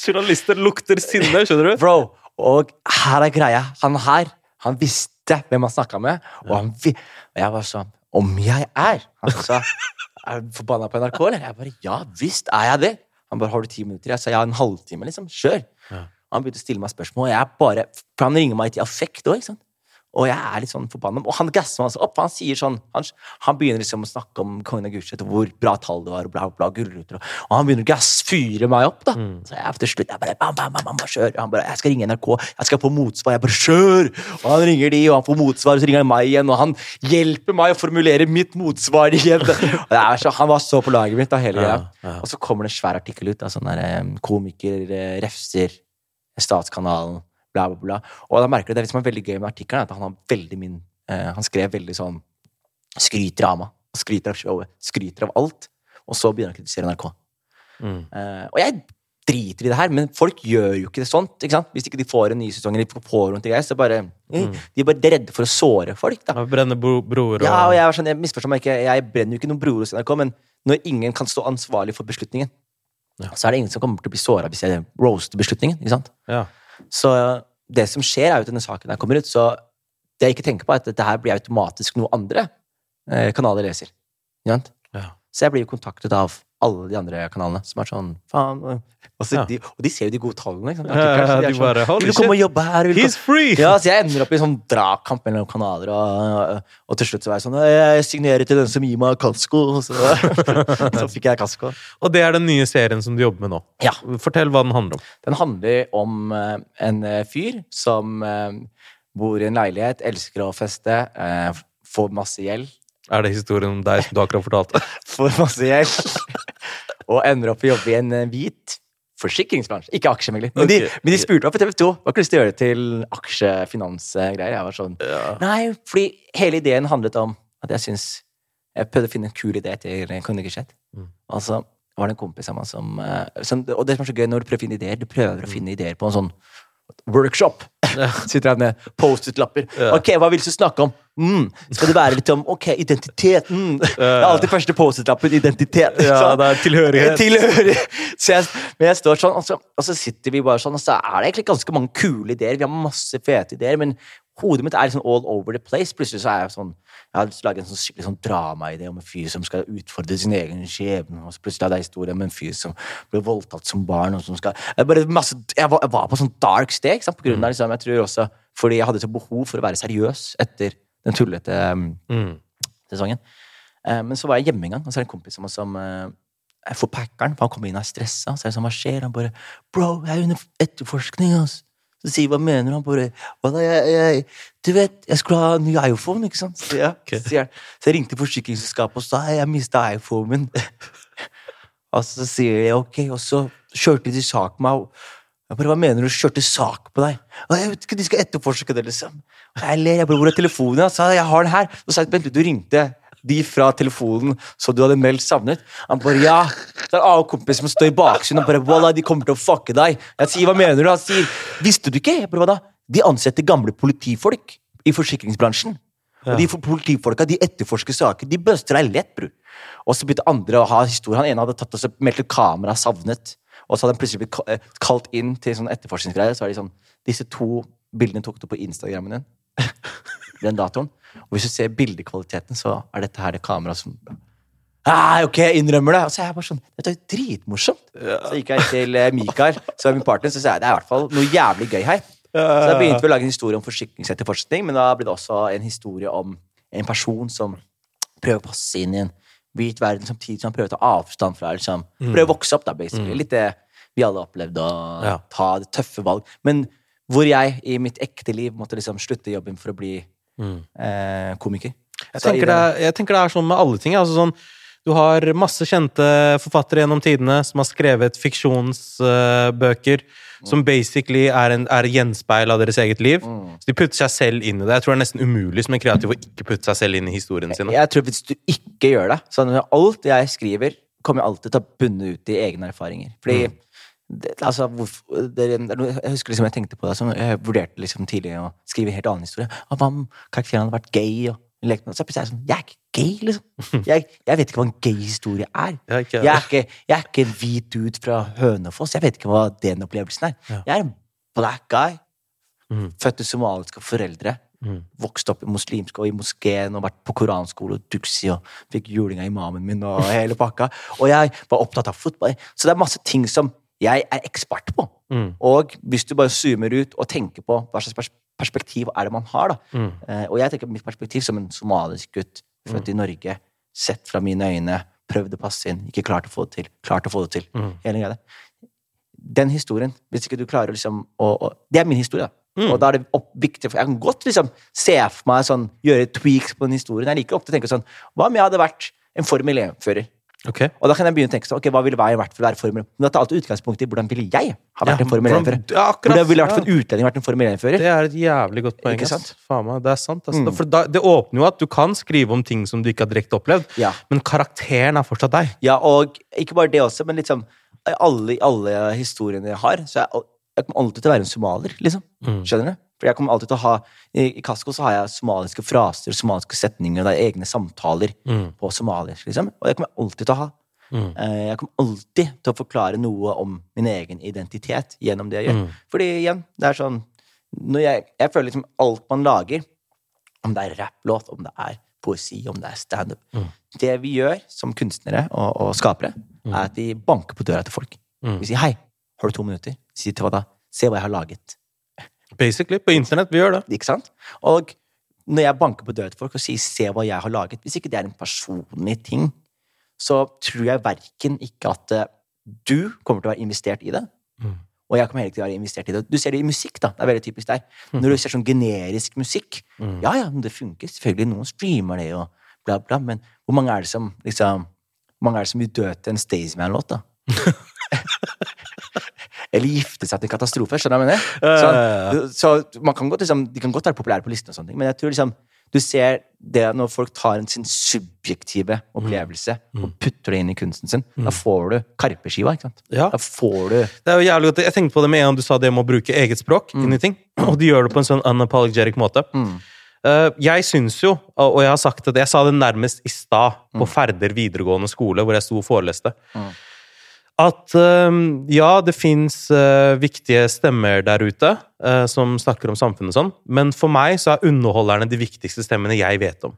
Journalister lukter sinne, skjønner du? Bro, og her er greia. Han her, han visste hvem han snakka med, og, han vi og jeg var sånn Om jeg er? Han sa Er du forbanna på NRK, eller? Jeg bare Ja visst er jeg det. Han bare Har du ti minutter? Jeg sa ja, en halvtime, liksom. Kjør. Ja. Han begynte å stille meg spørsmål, og jeg bare For han ringer meg i affekt òg, ikke sant. Og jeg er litt sånn forbanna. Og han gasser meg altså opp. Han sier sånn Han, han begynner liksom å snakke om Kongen av Gulset, og hvor bra tall det var, og bla, bla, gulrøtter, og, og han begynner å gassfyre meg opp, da. Så jeg til slutt jeg bare bam, bam, bam, bam, kjør. Han bare Jeg skal ringe NRK, jeg skal få motsvar. Jeg bare kjør! Og han ringer de, og han får motsvar, og så ringer han meg igjen, og han hjelper meg å formulere mitt motsvar igjen. Så, han var så på laget mitt da, hele greia. Ja, ja. Og så kommer det en svær artikkel ut av sånn der eh, komiker eh, refser Statskanalen, bla, bla, bla. Og da merker du det som er veldig gøy med artikkelen, at han har veldig min eh, Han skrev veldig sånn Skryter av meg. Skryter av showet. Skryter av alt. Og så begynner han å kritisere NRK. Mm. Eh, og jeg driter i det her, men folk gjør jo ikke det sånt. ikke sant? Hvis ikke de får en ny sesong, eller de får noe til greier, så bare eh, De er bare redde for å såre folk. da. Brenne bro broer og Ja, og jeg, sånn, jeg misforstår meg ikke, jeg brenner jo ikke noen broer hos NRK, men når ingen kan stå ansvarlig for beslutningen, Ja. så er det ingen som kommer til å bli såra hvis jeg roaster beslutningen. ikke sant? Ja. Så det som skjer, er jo at denne saken her kommer ut, så det jeg ikke tenker på, er at dette her blir automatisk noe andre eh, kanaler leser. Ikke sant? Ja. Så jeg blir jo kontaktet av alle de andre kanalene, som er sånn faen og- så Ja. de, og de ser jo de gode tallene. Ikke sant? Ja, De de sånn, bare, "Holy Vil du komme og jobbe her? He's free! Ja, så jeg ender opp i sånn dragkamp mellom kanaler, og, og til slutt så var jeg sånn Jeg signerer til den som gir meg kasko. Så, så fikk jeg kasko. Og det er den nye serien som du jobber med nå. Ja. Fortell hva den handler om. Den handler om eh, en eh, fyr som eh, bor i en leilighet, elsker å feste, får masse gjeld. Er det historien om deg som du akkurat fortalte? Får masse gjeld. og ender opp i å jobbe i en eh, hvit forsikringsbransje. Ikke aksjemegler. Men, de, men de spurte meg på TV 2 Hva du lyst til å gjøre det til aksjefinansgreier. Jeg var sånn Nei, fordi hele ideen handlet om at jeg syns Jeg prøvde å finne en kul idé til kunne ikke skjedd. Og så var det en kompis av meg som, eh, som Og det som er så gøy når du prøver å finne ideer, du prøver å finne ideer på en sånn workshop. Sitter her med Post-It-lapper. Ja. Ok, hva vil du snakke om? Mm. Skal det være litt om ok, identitet? Mm. Det er alltid første Post-It-lappen. Identitet. Ja, det er tilhørighet. Tilhørighet. Så jeg, men jeg står sånn, og så, og så sitter vi bare sånn, og så er det egentlig ganske mange kule ideer. Vi har masse fete ideer, men hodet mitt er liksom all over the place. Plutselig så er jeg sånn Jeg har lyst til å lage en sånn skikkelig sånn dramaidé om en fyr som skal utfordre sin egen skjebne. Og så plutselig er det historie om en fyr som ble voldtatt som barn. Og som skal, jeg, bare masse, jeg, var, jeg var på sånn dark sant? På grunn av, liksom, jeg tror også fordi jeg hadde så behov for å være seriøs etter den tullete um, Mm. sesongen. Eh, men så var jeg hjemme en gang, og så er det en kompis som, som eh, jeg får packeren, for han kommer inn og er stressa. Så er det sånn, hva skjer? Han bare Bro, jeg er under etterforskning, ass. Så sier jeg, hva mener? Han bare da, jeg, jeg Du vet, jeg skulle ha en ny iPhone, ikke sant? Så, ja, okay. så, jeg, så jeg ringte forsikringsselskapet og sa jeg mista iPhonen min. og så sier de ok, og så kjørte de sak med meg. Og jeg bare, Hva mener du? Kjørte sak på deg? Og jeg vet ikke, De skal etterforske det, liksom. Og jeg ler. jeg bare, Hvor er telefonen? Jeg sa jeg har den her. Så sa jeg, Bente, du ringte de fra telefonen så du hadde meldt savnet. Han bare ja. Det er en annen kompis som står i baksiden Han bare voilà, de kommer til å fucke deg. Jeg sier hva mener du? Han sier visste du ikke? Jeg bare, hva da? De ansetter gamle politifolk i forsikringsbransjen. Og de politifolka de etterforsker saker. De bøster deg lett, bror. Og så begynte andre å ha historie. Han ene hadde tatt og meldt kamera savnet. Og så hadde han plutselig blitt eh, kalt inn til sånn etterforskningsgreier. Så er de sånn Disse to bildene tok du på Instagrammen din. Den datoren. Og hvis du ser bildekvaliteten, så er dette her det kameraet som Nei, ok, jeg innrømmer det. Og så er jeg bare sånn Dette er jo dritmorsomt. Så gikk jeg til eh, Mikael, som er min partner, så sa jeg det er i hvert fall noe jævlig gøy her. Så da begynte vi å lage en historie om forsikringsetterforskning, men da ble det også en historie om en person som prøver å passe inn i en hvit verden, samtidig som han prøver å ta avstand fra liksom, Prøver å vokse opp, da, basically. Litt det vi alle opplevde, å Ja. ta det tøffe valg. Men hvor jeg i mitt ekte liv måtte liksom slutte jobben for å bli eh, komiker. Jeg tenker, det jeg tenker det er sånn med alle ting. Altså sånn, du har masse kjente forfattere gjennom tidene som har skrevet fiksjonsbøker som basically er, en, er gjenspeil av deres eget liv. Så de putter seg selv inn i det. Jeg tror det er nesten umulig som en kreativ å ikke putte seg selv inn i historiene sine. Jeg tror hvis du ikke gjør det sånn, Alt jeg skriver, kommer jeg alltid til å bunne ut i egne erfaringer. Fordi det, altså, hvorfor- det, Jeg husker liksom jeg tenkte på det Jeg vurderte liksom tidlig å skrive en helt annen historie. Ah, Hva om karakteren hadde vært gay? Og, lekt med det? så plutselig er jeg sånn Jeg er ikke gay, liksom. Jeg, jeg vet ikke hva en gay historie er. Ikke- Jeg er ikke, jeg er ikke en hvit dude fra Hønefoss. Jeg vet ikke hva den opplevelsen er. Jeg er en black guy. Født til somaliske foreldre. Vokst opp i muslimsk og i moskeen og vært på koranskole og duksi og fikk juling av imamen min og hele pakka. Og jeg var opptatt av fotball. Så det er masse ting som jeg er ekspert på. Mm. Og hvis du bare zoomer ut og tenker på hva slags perspektiv er det man har, da. Mm. Eh, og jeg tenker på mitt perspektiv som en somalisk gutt født i Norge, sett fra mine øyne, prøvd å passe inn, ikke klart å få det til, klart å få det til. Mm. Hele greia. Den historien, hvis ikke du klarer liksom å, å Det er min historie, da. Mm. Og da er det opp, viktig, for jeg kan godt liksom se for meg sånn, gjøre tweaks på den historien. Jeg liker ofte å tenke sånn Hva om jeg hadde vært en Formel 1-fører? Ok. Og da kan jeg begynne å tenke så, ok, hva ville jeg vært for å være Formel 1? Men da tar alltid utgangspunkt i hvordan ville jeg ha vært Ja, en Formel hvordan- 1-fører? ja, Hvordan ville vært for en utlending vært en Formel 1-fører? Det er et jævlig godt poeng. Det er sant. ass. Mm. For da, det åpner jo at du kan skrive om ting som du ikke har direkte opplevd, Ja. men karakteren er fortsatt deg. Ja, og ikke bare det også, men liksom i alle, alle historiene jeg har, så jeg, jeg kommer alltid til å være en somalier, liksom. Mm. Skjønner du? For jeg kommer alltid til å ha I, Kasko så har jeg somaliske fraser, somaliske setninger, det er egne samtaler Mm. på somalisk, liksom. Og det kommer jeg alltid til å ha. Mm. Eh, Jeg kommer alltid til å forklare noe om min egen identitet gjennom det jeg gjør. Mm. Fordi igjen, det er sånn når jeg, jeg føler liksom alt man lager, om det er rapplåt, om det er poesi, om det er standup Mm. Det vi gjør som kunstnere og, og skapere, er at vi banker på døra til folk. Mm. Vi sier 'hei, har du to minutter?' Si til hva da? Se hva jeg har laget. Basically. På internett. Vi gjør det. Ikke sant? Og når jeg banker på døra til folk og sier 'se hva jeg har laget', hvis ikke det er en personlig ting, så tror jeg verken ikke at eh, du kommer til å være investert i det, Mm. og jeg kommer heller ikke til å være investert i det. Du ser det i musikk, da. Det er veldig typisk der. Når du ser sånn generisk musikk, Mm. ja ja, men det funker. Selvfølgelig, noen streamer det og bla, bla, men hvor mange er det som liksom Hvor mange er det som vil dø til en Staysman-låt, da? Eller gifte seg til en katastrofe. Skjønner du hva jeg mener? Så, så man kan godt, liksom, de kan godt være populære på listen, og sånne ting, men jeg tror liksom du ser det når folk tar en sin subjektive opplevelse og putter det inn i kunsten sin. Da får du Karpe-skiva. ikke sant? Ja. Da får du Det er jo jævlig godt. Jeg tenkte på det med en gang du sa det med å bruke eget språk inn i ting. Og de gjør det på en sånn unapologetic måte. Eh, jeg syns jo, og jeg har sagt det, jeg sa det nærmest i stad på Færder videregående skole, hvor jeg sto og foreleste, at eh, ja, det fins viktige stemmer der ute eh, som snakker om samfunnet og sånn, men for meg så er underholderne de viktigste stemmene jeg vet om.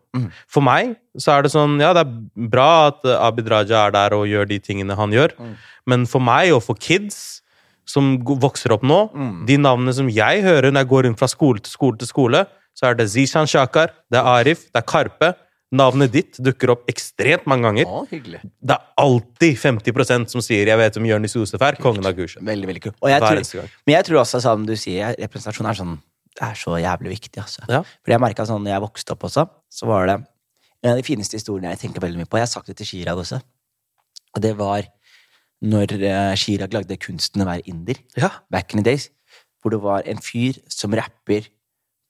For meg så er det sånn, ja, det er bra at eh, Abid Raja er der og gjør de tingene han gjør, men for meg og for kids som vokser opp nå, de navnene som jeg hører når jeg går rundt fra skole til skole til skole, så er det Zishan Shakar, det er Arif, det er Karpe. Navnet ditt dukker opp ekstremt mange ganger. Å, hyggelig. Det er alltid 50% som sier 'jeg vet om Jonis Josef er', kongen av Gulset. Veldig, veldig kult. Jeg tror, men jeg tror også, som du sier, representasjon er sånn Det er så jævlig viktig, altså. Ja. For jeg merka sånn, når jeg vokste opp også, så var det en av de fineste historiene jeg tenker veldig mye på. Jeg har sagt det til Chirag også. Og det var når uh, Chirag lagde kunsten å være inder, Ja. back in the days, hvor det var en fyr som rapper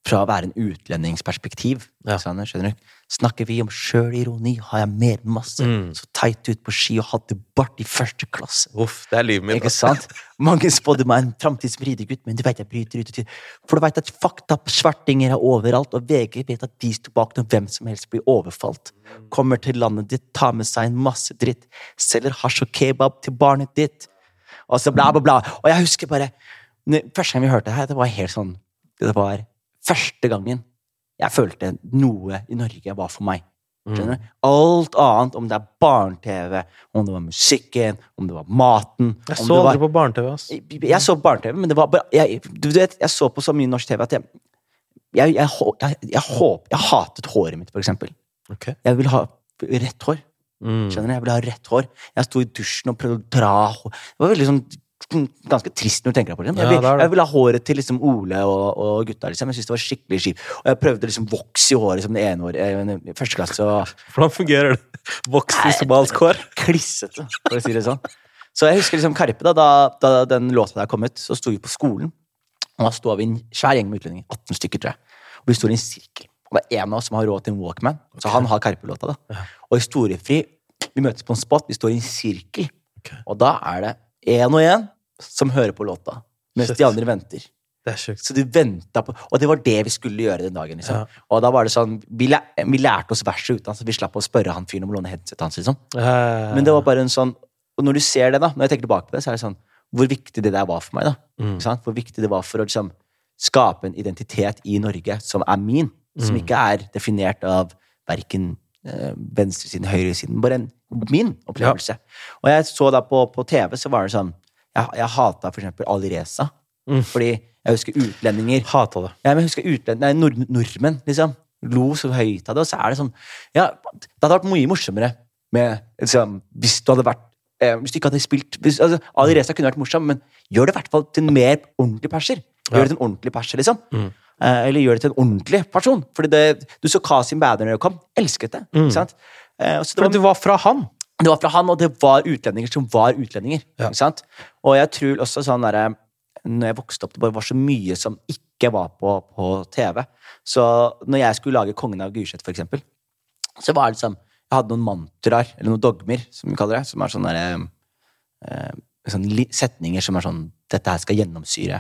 fra å være en utlendingsperspektiv. Ja. Skjønner du? Snakker vi om sjølironi, har jeg mer masse. Mm. Så teit ut på ski og hadde bart i første klasse. Uff, det er livet mitt. Ikke sant? Mange spådde meg en framtid som riddergutt, men du vet jeg bryter ut. For du vet at fakta på svartinger er overalt, og VG vet at de sto bak når hvem som helst blir overfalt. Kommer til landet ditt, tar med seg en masse dritt, selger hasj og kebab til barnet ditt, og så bla, bla, bla. Og jeg husker bare Første gang vi hørte det her, det var helt sånn Det var første gangen jeg følte noe i Norge var for meg. Du? Alt annet, om det er barne-TV, om det var musikken, om det var maten Jeg om så det var, på barne-TV. ass. jeg så barne-TV, men det var bare jeg, Du vet, jeg så på så mye norsk TV at jeg jeg, jeg, hå- jeg, jeg, håp, jeg hatet håret mitt, for eksempel. Ok. Jeg ville ha rett hår. Mm. Skjønner du? Jeg ville ha rett hår. Jeg sto i dusjen og prøvde å dra hår. Det var veldig sånn Ganske trist når du tenker deg på det. Jeg, vil, jeg ville ha håret til liksom Ole og, og gutta. liksom. Jeg syntes det var skikkelig kjipt. Og jeg prøvde liksom voks i håret som det ene året eh, i første klasse. og Hvordan fungerer det? Vokse i somalisk hår? klissete, for å si det sånn. Så jeg husker liksom Karpe, da, da, da den låta der kom ut, så sto vi på skolen. Og da sto vi en svær gjeng med utlendinger. 18 stykker, tror jeg. Og vi sto i en sirkel. Og det er en av oss som har råd til en Walkman, så han har Karpe-låta. da. Og historiefri Vi møtes på en spot, vi står i en sirkel. Og da er det én og én som hører på låta, mens Shit. de andre venter. Det er sjukt. Så du venta på Og det var det vi skulle gjøre den dagen. liksom. Ja. Og da var det sånn Vi, vi lærte oss verset utenat, så vi slapp å spørre han fyren om å låne headsetet hans. liksom. Eh, Men det var bare en sånn Og når du ser det, da, når jeg tenker tilbake på det, så er det sånn Hvor viktig det der var for meg, da. Mm. Hvor viktig det var for å liksom skape en identitet i Norge som er min. Som Mm. ikke er definert av verken eh, venstresiden, høyresiden. Bare en min opplevelse. Og jeg så da på, på TV, så var det sånn Jeg, jeg hata for eksempel Ali Mm. Fordi jeg husker utlendinger Hata det. ja, men jeg husker utlendinger, Nei, nord nordmenn, liksom. Lo så høyt av det. Og så er det sånn Ja, det hadde vært mye morsommere med liksom, Hvis du hadde vært eh, Hvis du ikke hadde spilt hvis, altså, Alireza kunne vært morsom, men gjør det i hvert fall til en mer ordentlig perser. Gjør det til en ordentlig perser, liksom. Eh, eller gjør det til en ordentlig person. Fordi det, Du så Kasim Bader når det kom. Elsket det. Ikke sant? Eh, så det var, det var fra han. Det var fra han, og det var utlendinger som var utlendinger. Ja. Ikke sant? Og jeg tror også sånn derre Når jeg vokste opp, det bare var så mye som ikke var på, på TV. Så når jeg skulle lage Kongen av Gulset, for eksempel, så var det liksom Jeg hadde noen mantraer, eller noen dogmer, som vi kaller det, som er sånne der, eh, sånn setninger som er sånn Dette her skal gjennomsyre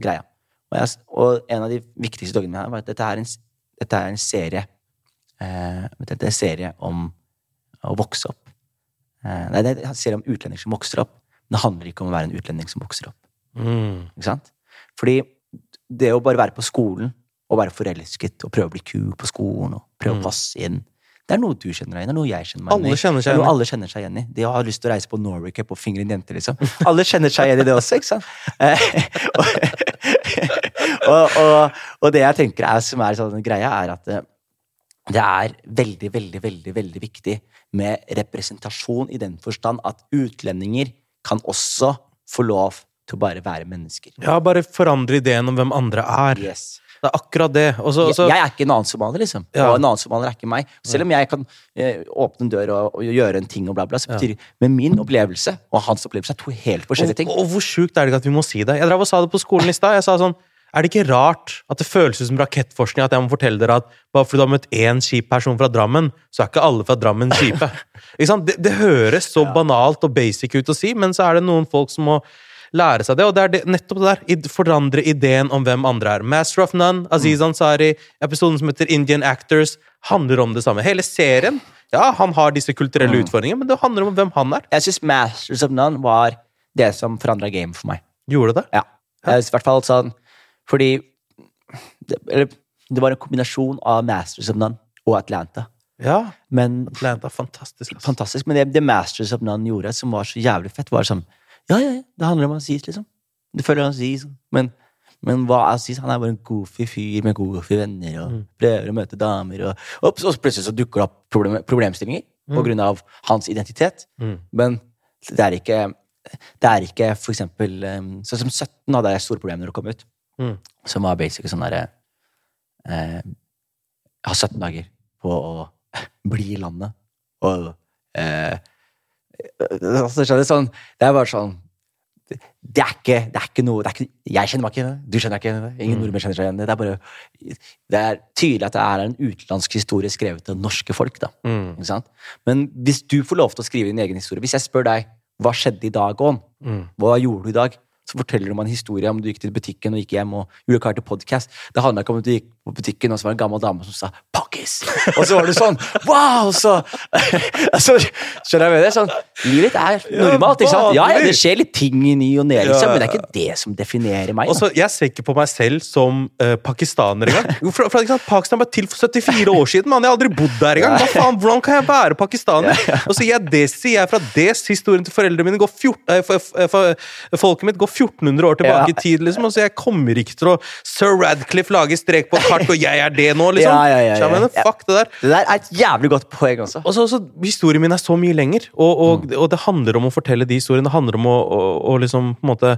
greia. Og, jeg, og en av de viktigste dogmene her var at dette er en, dette er en serie eh, Dette er en serie om å vokse opp. Eh, nei, det er en serie om utlendinger som vokser opp. Men det handler ikke om å være en utlending som vokser opp. Mm. Ikke sant? Fordi det å bare være på skolen og være forelsket og prøve å bli kul på skolen og prøve Mm. å passe inn Det er noe du kjenner deg igjen det er noe jeg kjenner meg Alle kjenner seg igjen i. alle kjenner seg igjen i. Det å ha lyst til å reise på Norway Cup og fingre en jente, liksom. Alle kjenner seg igjen i det også, ikke sant? Eh, og, og, og, og det jeg tenker er, som er sånn greia, er at eh, det er veldig, veldig, veldig, veldig viktig med representasjon i den forstand at utlendinger kan også få lov til å bare være mennesker. Ja, bare forandre ideen om hvem andre er. Yes. Det er akkurat det. Også, jeg, jeg er ikke en annen somalier, liksom. Ja. Og en annen somalier er ikke meg. Selv om jeg kan eh, åpne en dør og, og gjøre en ting og bla, bla, så betyr Men min opplevelse og hans opplevelse er to helt forskjellige ting. Og, og hvor sjukt er det ikke at vi må si det? Jeg drev og sa det på skolen i stad. Jeg sa sånn Er det ikke rart at det føles ut som rakettforskning at jeg må fortelle dere at bare fordi du har møtt én kjip person fra Drammen, så er ikke alle fra Drammen kjipe? Det, det høres så banalt og basic ut å si, men så er det noen folk som må lære seg det, og det er det, nettopp det der. Forandre ideen om hvem andre er. Master of None, Aziz Ansari, episoden som heter Indian Actors, handler om det samme. Hele serien ja, han har disse kulturelle utfordringene, men det handler om hvem han er. Jeg syns Masters of None var det som forandra game for meg. Gjorde det? Ja. Jeg, I hvert fall sånn Fordi det, eller, det var en kombinasjon av Masters of None og Atlanta. Ja. Men Atlanta, fantastisk. Altså. fantastisk. Men det, det Masters of None gjorde, som var så jævlig fett, var sånn Ja, ja, ja, det handler om Aziz, liksom. Du følger Aziz. Men, men hva er Aziz? Han er bare en goofy fyr med goofy venner og prøver å møte damer. Og, og så plutselig så dukker det opp problem, problemstillinger på grunn av hans identitet. Men det er ikke det er ikke for eksempel um, Sånn som 17 hadde jeg store problemer når det kom ut. Mm. Som var basic sånn derre eh, Jeg har 17 dager på å bli i landet. Og eh, altså, skjønner sånn, Det er bare sånn det er, ikke, det er ikke noe det er ikke, Jeg kjenner meg ikke igjen. Du kjenner deg ikke igjen. Ingen Mm. nordmenn kjenner seg igjen det. Det er bare Det er tydelig at det er en utenlandsk historie skrevet av norske folk. da. Mm. Men hvis du får lov til å skrive din egen historie Hvis jeg spør deg hva skjedde i dag, Ån? Mm. Hva gjorde du i dag? Så forteller du meg en historie om du gikk til butikken og gikk hjem og gjorde klar til podcast. Det handla ikke om at du gikk på butikken, og så var det en gammel dame som sa 'pakkis'. Og så var du sånn Wow! Så, altså, Skjønner jeg med det? Sånn, livet er normalt, ikke sant? Ja, ja, det skjer litt ting i ny og ne, liksom, men det er ikke det som definerer meg. Og så, Jeg ser ikke på meg selv som uh, pakistaner engang. Pakistan ble til for 74 år siden. Man. Jeg har aldri bodd der engang. Hva faen, Hvordan kan jeg være pakistaner? Og så jeg Desi, jeg er fra Des. Historien til foreldrene mine går 14, eh, Folket mitt går 1400 år tilbake Ja. i tid. liksom, og så Jeg kommer ikke til å Sir Radcliffe lage strek på et kart, og jeg er det nå, liksom. Ja, ja, jeg mener, Fuck det der. Det der er et jævlig godt poeng også. Og så, så Historien min er så mye lenger, og, og, og det handler om å fortelle de historiene. Det handler om å, å, å liksom på en måte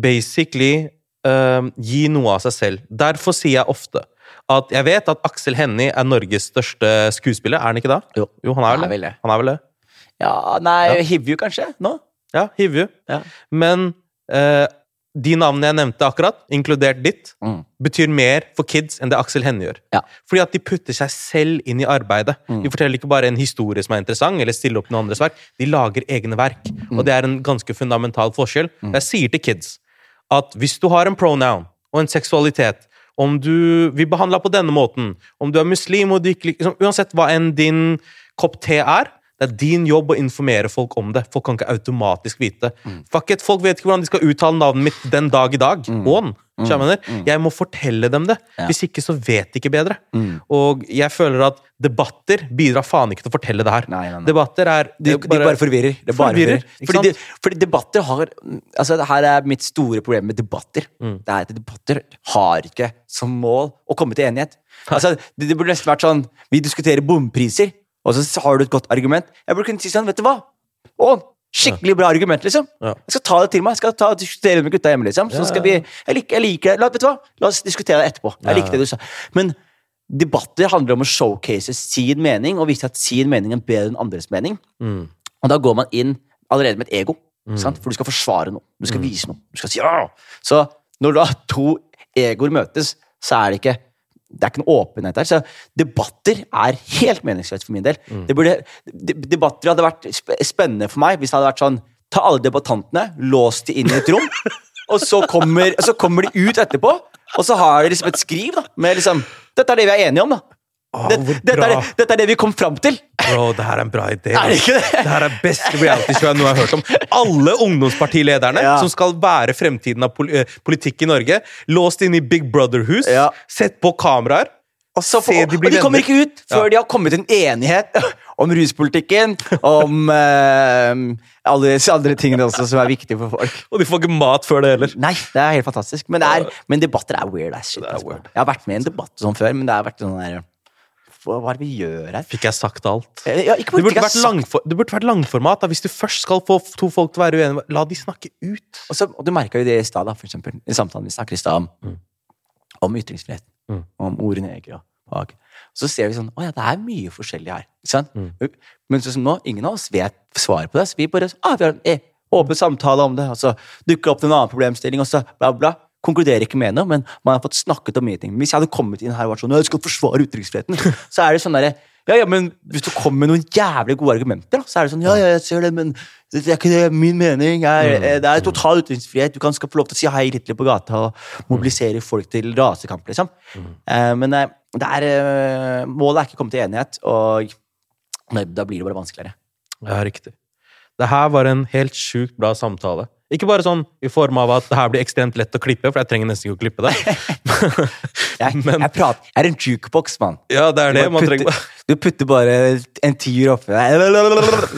basically uh, gi noe av seg selv. Derfor sier jeg ofte at jeg vet at Aksel Hennie er Norges største skuespiller. Er han ikke da? Jo. han er Han er vel det. Han er vel det. Ja, nei, Ja. Hivju kanskje? Nå? Ja, Hivju. Ja. Men de navnene jeg nevnte akkurat, inkludert ditt, Mm. betyr mer for kids enn det Aksel Hennie gjør. Ja. Fordi at de putter seg selv inn i arbeidet. De forteller ikke bare en historie som er interessant, eller stiller opp noen andres verk. De lager egne verk. Og det er en ganske fundamental forskjell. Jeg sier til kids at hvis du har en pronoun og en seksualitet, om du vil behandle på denne måten, om du er muslim og du ikke liksom, Uansett hva enn din kopp te er, det er din jobb å informere folk om det. Folk kan ikke automatisk vite. Fuck it, Folk vet ikke hvordan de skal uttale navnet mitt den dag i dag. Mm. On. Mm. Jeg mener? Jeg må fortelle dem det. Hvis ikke så vet de ikke bedre. Og jeg føler at debatter bidrar faen ikke til å fortelle det her. Nei, nei, nei. Debatter er De, de bare forvirrer. Det bare Forvirrer, forvirrer. Fordi, de, fordi debatter har Altså, her er mitt store problem med debatter. Mm. Det er at debatter har ikke som mål å komme til enighet. Altså, det, det burde nesten vært sånn Vi diskuterer bompriser, og så har du et godt argument. Jeg burde kunne si sånn, vet du hva? Å, skikkelig bra argument, liksom. Ja. Jeg skal ta det til meg. Jeg skal ta, diskutere det med gutta hjemme, liksom. Så skal vi Jeg liker, jeg liker det. La, vet du hva? La oss diskutere det etterpå. Jeg likte det du sa. Men debatter handler om å showcase sin mening, og vise at sin mening er bedre enn andres mening. Mm. Og da går man inn allerede med et ego. Sant? For du skal forsvare noe. Du Mm. skal vise noe. Du skal si ja! Så når da to egoer møtes, så er det ikke det er ikke noe åpenhet der. Så debatter er helt meningsløst for min del. Mm. Det burde, de, debatter hadde vært spennende for meg hvis det hadde vært sånn Ta alle debattantene, lås de inn i et rom, og så kommer, så kommer de ut etterpå, og så har de liksom et skriv da, med liksom Dette er det vi er enige om, da. Åh, Det, dette, er det, dette er det vi kom fram til. Bro, det her er en bra idé. Er det det? Det her er best reality-show jeg nå har hørt om. Alle ungdomspartilederne Ja. som skal være fremtiden av pol eh, politikk i Norge, låst inn i Big Brother-hus, Ja. sett på kameraer. Og, så, Se, de og de kommer ikke ut før de har kommet til en enighet om ruspolitikken, om eh, alle disse andre tingene også som er viktige for folk. Og de får ikke mat før det heller. Nei, det er helt fantastisk. Men, det er, men debatter er weird as shit. Altså. weird. Jeg har vært med i en debatt sånn før, men det har vært sånn der Hva er det vi gjør her? Fikk jeg sagt alt? Eh, Ja, Det burde, vært langfor, det burde vært langformat. Da. Hvis du først skal få to folk til å være uenige, la de snakke ut. Og, så, og du merka jo det i stad, for eksempel. I samtalen vi snakker i stad om, om ytringsfrihet. Mm. Om ordene neger og bak. Så ser vi sånn Å ja, det er mye forskjellig her. Mm. Men sånn som nå, ingen av oss vet svaret på det. Så vi bare ah, vi har en eh, åpen samtale om det, og så dukker opp en annen problemstilling, og så bla, bla. Konkluderer ikke med noe, men man har fått snakket om mye ting. Hvis jeg hadde kommet inn her og vært sånn «Ja, Jeg skal forsvare utenriksfriheten, så er det sånn derre ja, ja, men hvis du kommer med noen jævlig gode argumenter, da, så er det sånn Ja, ja, jeg ser det, men det er ikke det min mening. Er, Mm. Det er total utenriksfrihet. Du kan skal få lov til å si hei Hitler på gata og mobilisere folk til rasekamp, liksom. Mm. Eh, men eh, det er, eh, målet er ikke å komme til enighet, og da blir det bare vanskeligere. Ja, riktig. Det her var en helt sjukt bra samtale. Ikke bare sånn i form av at det her blir ekstremt lett å klippe, for jeg trenger nesten ikke å klippe det. Jeg, Men- jeg, prater, jeg er en jukebox, mann. Ja, det er det Du man putter, trenger. du putter bare en tier oppi der.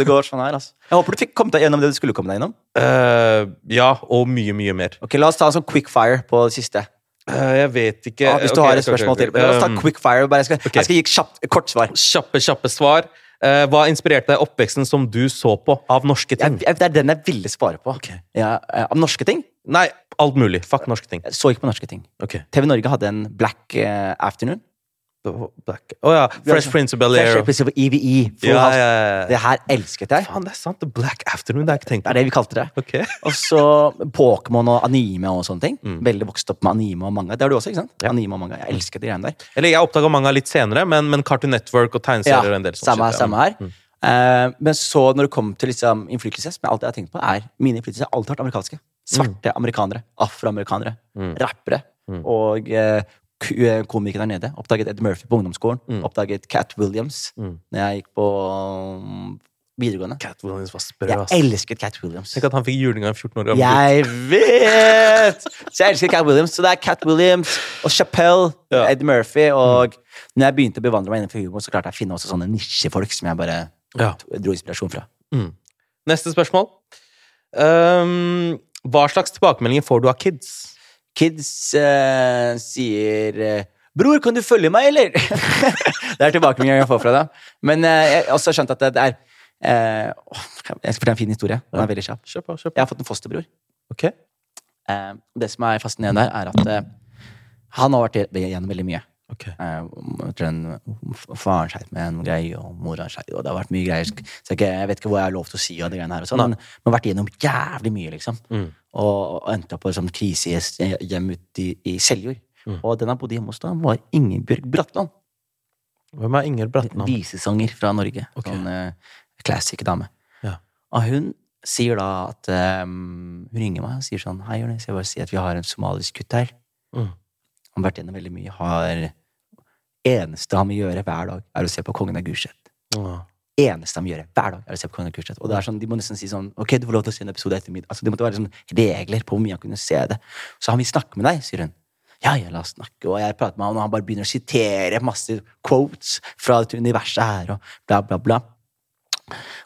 Det går sånn her, altså. Jeg håper du fikk kommet deg gjennom det du skulle komme deg gjennom. Uh, ja, og mye, mye mer. Ok, La oss ta en sånn quickfire på det siste. Uh, jeg vet ikke ah, hvis du okay, har et spørsmål til. La oss ta quickfire. Bare jeg, skal, jeg skal gi kjapt, kort svar. Kjappe, kjappe svar. Eh, hva inspirerte oppveksten som du så på av norske ting? Jeg, det er den jeg ville svare på. Ja, av norske ting? Nei, alt mulig. Fuck norske ting. Jeg så ikke på norske ting. Okay. TV Norge hadde en Black eh, Afternoon. Black. Å ja. Fresh Prince of Bel-Air. Fresh Prince of EVE. Ja, ja, ja. Det her elsket jeg. Faen, det er sant. The Black Afternoon. Det er ikke tenkt Det er det vi kalte det. Okay. Og så Pokémon og anime og sånne ting. Mm. Veldig vokst opp med anime og manga. Det har du også, ikke sant? Anime og manga. Jeg elsket de greiene der. Eller jeg oppdaga manga litt senere, men, men Cartoon Network og tegneserier og en del sånt. samme, shit, samme her. Mm. Uh, men så når det kommer til liksom, innflytelse, som jeg alltid har tenkt på, er mine innflytelser alltid vært amerikanske. Svarte amerikanere, afroamerikanere, Mm. rappere Mm. og eh, komikere der nede. Oppdaget Ed Murphy på ungdomsskolen. Mm. Oppdaget Cat Williams Mm. når jeg gikk på um, videregående. Cat Williams var sprø, Jeg elsket Cat Williams. Tenk at han fikk juling av en 14 år gammel. Jeg vet! Så jeg elsker Cat Williams. Så det er Cat Williams og Chappelle, Ja. Ed Murphy. Og når jeg begynte å bevandre meg innenfor humor, så klarte jeg å finne også sånne nisjefolk som jeg bare Ja. dro inspirasjon fra. Mm. Neste spørsmål. Um, hva slags tilbakemeldinger får du av kids? Kids eh, sier eh, 'Bror, kan du følge meg, eller?' det er tilbakemeldingen jeg får fra dem. Men eh, jeg har også skjønt at det, er eh, åh, Jeg skal fortelle en fin historie. Den er veldig kjapp. Kjøp, på, kjør Jeg har fått en fosterbror. Ok. Eh, det som er fascinerende der, er at han har vært igjennom veldig mye. Ok. Eh, jeg tror den- faren skeit med en greie, og mora skeit og det har vært mye greier. Så jeg, vet ikke hva jeg har lov til å si, og det greiene her og sånn, men men har vært igjennom jævlig mye, liksom. Mm. Og, og endte opp på et sånt krisehjem ute i, i Seljord. Mm. Og den han bodde hjemme hos da, var Ingebjørg Bratland. Hvem er Inger Bratland? Visesanger fra Norge. Okay. Sånn uh, classic dame. Ja. Og hun sier da at um, Hun ringer meg og sier sånn Hei, Jonis, jeg bare sier at vi har en somalisk gutt her. Mm. Han har vært gjennom veldig mye. Har Eneste han vil gjøre hver dag, er å se på Kongen av Gulset. Ah. Eneste de gjør hver dag, er å se på Kongen Kurstedt. Og det er sånn, De må nesten si sånn Ok, du får lov til å se en episode etter middag. Altså, det måtte være sånn regler på hvor mye han kunne se det. Så han vil snakke med deg, sier hun. Ja, ja, la oss snakke. Og jeg prater med han, og han bare begynner å sitere masse quotes fra dette universet her, og bla, bla, bla.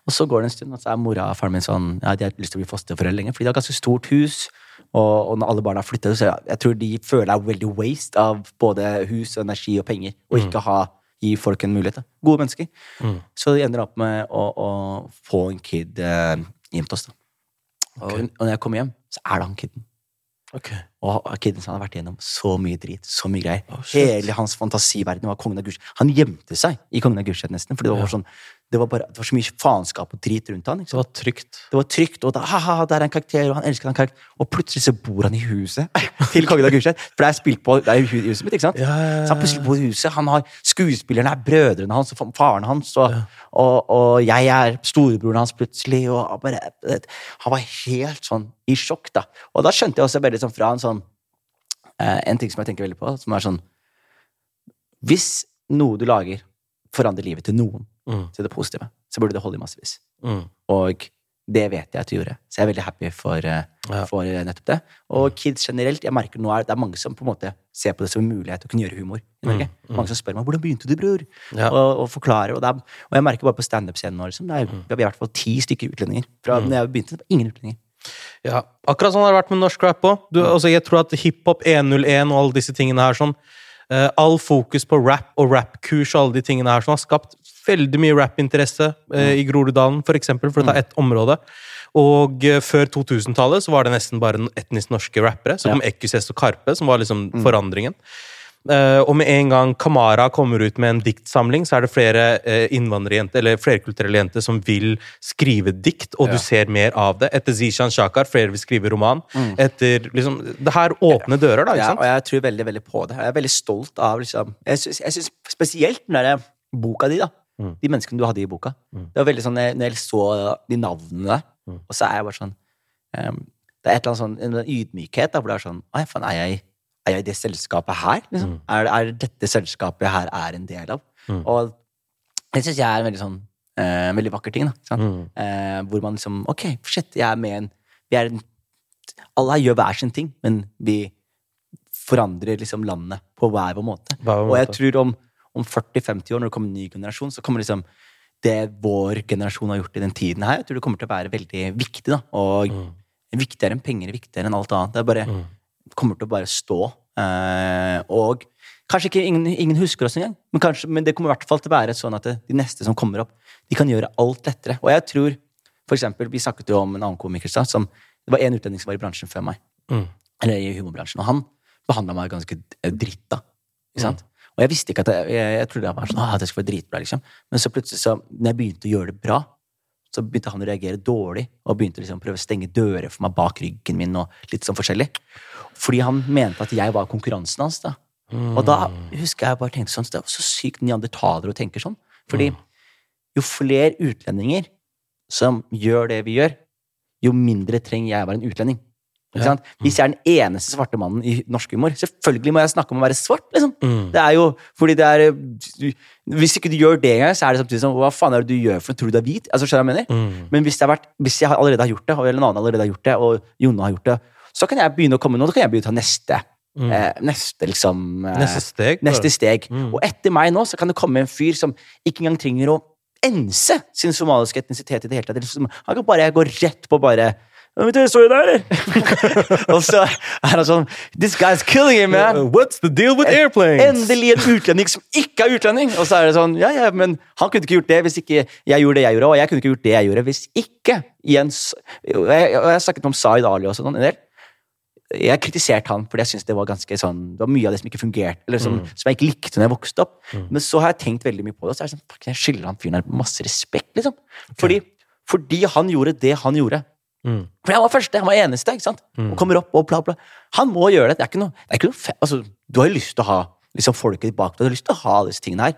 Og så går det en stund, og så er mora og faren min sånn Ja, de har lyst til å bli fosterforeldre lenger, fordi de har ganske stort hus. Og, og når alle barna har flyttet, så jeg, jeg tror de føler det er veldig waste av både hus, energi og penger, og ikke ha, gi folk en mulighet. Da. Gode mennesker. Mm. Så de ender opp med å, å få en kid eh, hjem til oss. Da. Og, og når jeg kommer hjem, så er det han kiden. Okay. Og kiden han har vært igjennom så mye drit, så mye greier. Oh. Hele hans fantasiverden var kongen av Gulset. Han gjemte seg i kongen av Gulset nesten, fordi det var, Ja. sånn, det var, bare, det var så mye faenskap og drit rundt han. Det var trygt. Det var trygt, og da, haha, der er en karakter, og han elsker den karakteren. Og plutselig så bor han i huset til kongen av Gulset. For det er spilt på det er huset mitt, ikke sant? Ja, ja, ja. Så han plutselig bor i huset. Han har skuespillerne er brødrene hans og faren hans, og, og, og jeg er storebroren hans plutselig. Og han bare, han var helt sånn i sjokk, da. Og da skjønte jeg også veldig sånn fra en sånn eh, En ting som jeg tenker veldig på, som er sånn Hvis noe du lager, forandrer livet til noen Mm. til det positive, så burde det holde i massevis. Mm. Og det vet jeg at du gjorde. Så jeg er veldig happy for, eh, Ja. for eh, nettopp det. Og kids generelt, jeg merker nå er det er mange som på en måte ser på det som en mulighet til å kunne gjøre humor i Norge. Mm, mm. Mange som spør meg 'hvordan begynte du, bror?' Ja. Og, og forklarer. Og, det er, og jeg merker bare på standup-scenen nå, liksom, det er, vi har i hvert fall ti stykker utlendinger. Fra Mm. når jeg begynte, det var ingen utlendinger. Ja, akkurat sånn har det vært med norsk rap òg. Altså, jeg tror at hiphop 101 og alle disse tingene her sånn eh, All fokus på rap og rappkurs og alle de tingene her som har skapt veldig mye rappinteresse eh, i Groruddalen, for eksempel, for å ta ett område. Og uh, før 2000-tallet så var det nesten bare etnisk norske rappere. Så kom Ekkus og Karpe, som var liksom forandringen. Eh, og med en gang Kamara kommer ut med en diktsamling, så er det flere uh, innvandrerjenter, eller flerkulturelle jenter som vil skrive dikt, og Ja. du ser mer av det. Etter Zishan Shakar, flere vil skrive roman. Mm. Etter liksom Det her åpner dører, da. ikke Ja, og jeg tror veldig veldig på det. Jeg er veldig stolt av liksom Jeg syns, spesielt den derre boka di, da. Mm. De menneskene du hadde i boka. Det var veldig sånn, Når jeg så de navnene der, Mm. og så er jeg bare sånn um, Det er et eller annet sånn, en ydmykhet da, hvor det er sånn Ai, faen, er jeg, er jeg i det selskapet her? Liksom? Er, er dette selskapet jeg her er en del av? Mm. Og det syns jeg er en veldig sånn eh, veldig vakker ting. da, sant? Mm. Eh, hvor man liksom Ok, shit, jeg er med en vi er en Alle her gjør hver sin ting, men vi forandrer liksom landet på hver vår måte. Hver vår Og jeg måte. tror om, om 40-50 år, når det kommer en ny generasjon, så kommer liksom det vår generasjon har gjort i den tiden her, jeg tror det kommer til å være veldig viktig. da, Og viktigere enn penger, viktigere enn alt annet. Det er bare, kommer til å bare stå. Eh, og kanskje ikke ingen, ingen husker oss engang, men, kanskje, men det kommer i hvert fall til å være sånn at det, de neste som kommer opp, de kan gjøre alt lettere. Og jeg tror, for eksempel, vi snakket jo om en annen komiker, i som det var en utlending som var i bransjen før meg. Mm. Eller i humorbransjen. Og han behandla meg ganske dritt, da. Ikke sant? Og jeg visste ikke at jeg, jeg, jeg trodde jeg var sånn, at det skulle være dritbra, liksom. Men så plutselig, så, når jeg begynte å gjøre det bra, så begynte han å reagere dårlig, og begynte liksom å prøve å stenge dører for meg bak ryggen min, og litt sånn forskjellig. Fordi han mente at jeg var konkurransen hans, da. Og da husker jeg bare tenkte sånn, det var så sykt neandertalere å tenke sånn. Fordi jo flere utlendinger som gjør det vi gjør, jo mindre trenger jeg å være en utlending. Ja. Hvis jeg er den eneste svarte mannen i norsk humor, selvfølgelig må jeg snakke om å være svart. liksom. Mm. Det er jo, fordi det er du- Hvis ikke du gjør det engang, så er det samtidig som Hva faen er det du gjør for noe? Tror du du er hvit? Altså, skjønner jeg mener? Mm. Men hvis, vært, hvis jeg allerede har gjort det, eller en annen allerede har gjort det, og Jonna har gjort det, så kan jeg begynne å komme nå. Da kan jeg begynne å ta neste. Mm. Eh, neste liksom eh, Neste steg. Neste steg. Mm. Og etter meg nå så kan det komme en fyr som ikke engang trenger å ense sin somaliske etnisitet i det hele tatt. Han kan bare gå rett på bare «Ja, Vet du hva det står der, eller? og så er han sånn This guy's killing it, man! Uh, What's the deal with airplanes? Endelig en utlending som ikke er utlending! Og så er det sånn, ja, ja, men han kunne ikke gjort det hvis ikke jeg gjorde det jeg gjorde, og jeg kunne ikke gjort det jeg gjorde hvis ikke Jens Og jeg, og jeg snakket om Zaid Ali og sånn en del. Jeg kritiserte han fordi jeg syntes det var ganske sånn Det var mye av det som ikke fungerte, eller som, Mm. som jeg ikke likte når jeg vokste opp. Mm. Men så har jeg tenkt veldig mye på det, og så er det sånn, fuck, jeg skylder han fyren her masse respekt, liksom. Fordi, fordi han gjorde det han gjorde. Mm. For han var første, han var eneste, ikke sant? Mm. Og kommer opp og bla, bla. Han må gjøre det. Det er ikke noe, det er ikke noe altså, Du har jo lyst til å ha liksom, folket ditt bak deg, du har lyst til å ha disse tingene her.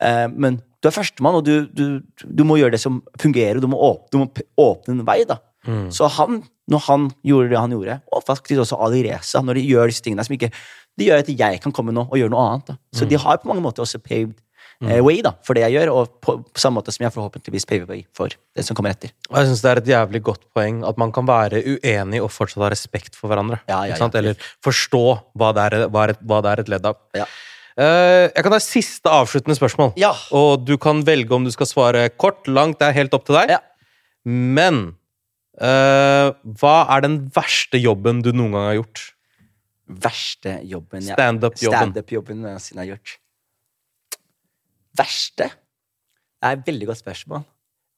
Eh, men du er førstemann, og du, du, du må gjøre det som fungerer, du må åpne, du må åpne en vei, da. Mm. Så han, når han gjorde det han gjorde, og faktisk også Ali Reza, når de gjør disse tingene som ikke Det gjør at jeg kan komme nå og gjøre noe annet. da. Så Mm. de har på mange måter også paved eh, way da, for det jeg gjør, og på, på samme måte som jeg forhåpentligvis paver way for det som kommer etter. Og jeg synes det er et jævlig godt poeng at man kan være uenig og fortsatt ha respekt for hverandre. Ja, ja, ja. Eller forstå hva det er, hva er, et, hva det er et ledd av. Ja. Eh, jeg kan ta siste avsluttende spørsmål. Ja. Og du kan velge om du skal svare kort, langt, det er helt opp til deg. Ja. Men uh, hva er den verste jobben du noen gang har gjort? Verste jobben Stand-up-jobben. Stand-up-jobben jeg har gjort. Verste? Det er et veldig godt spørsmål.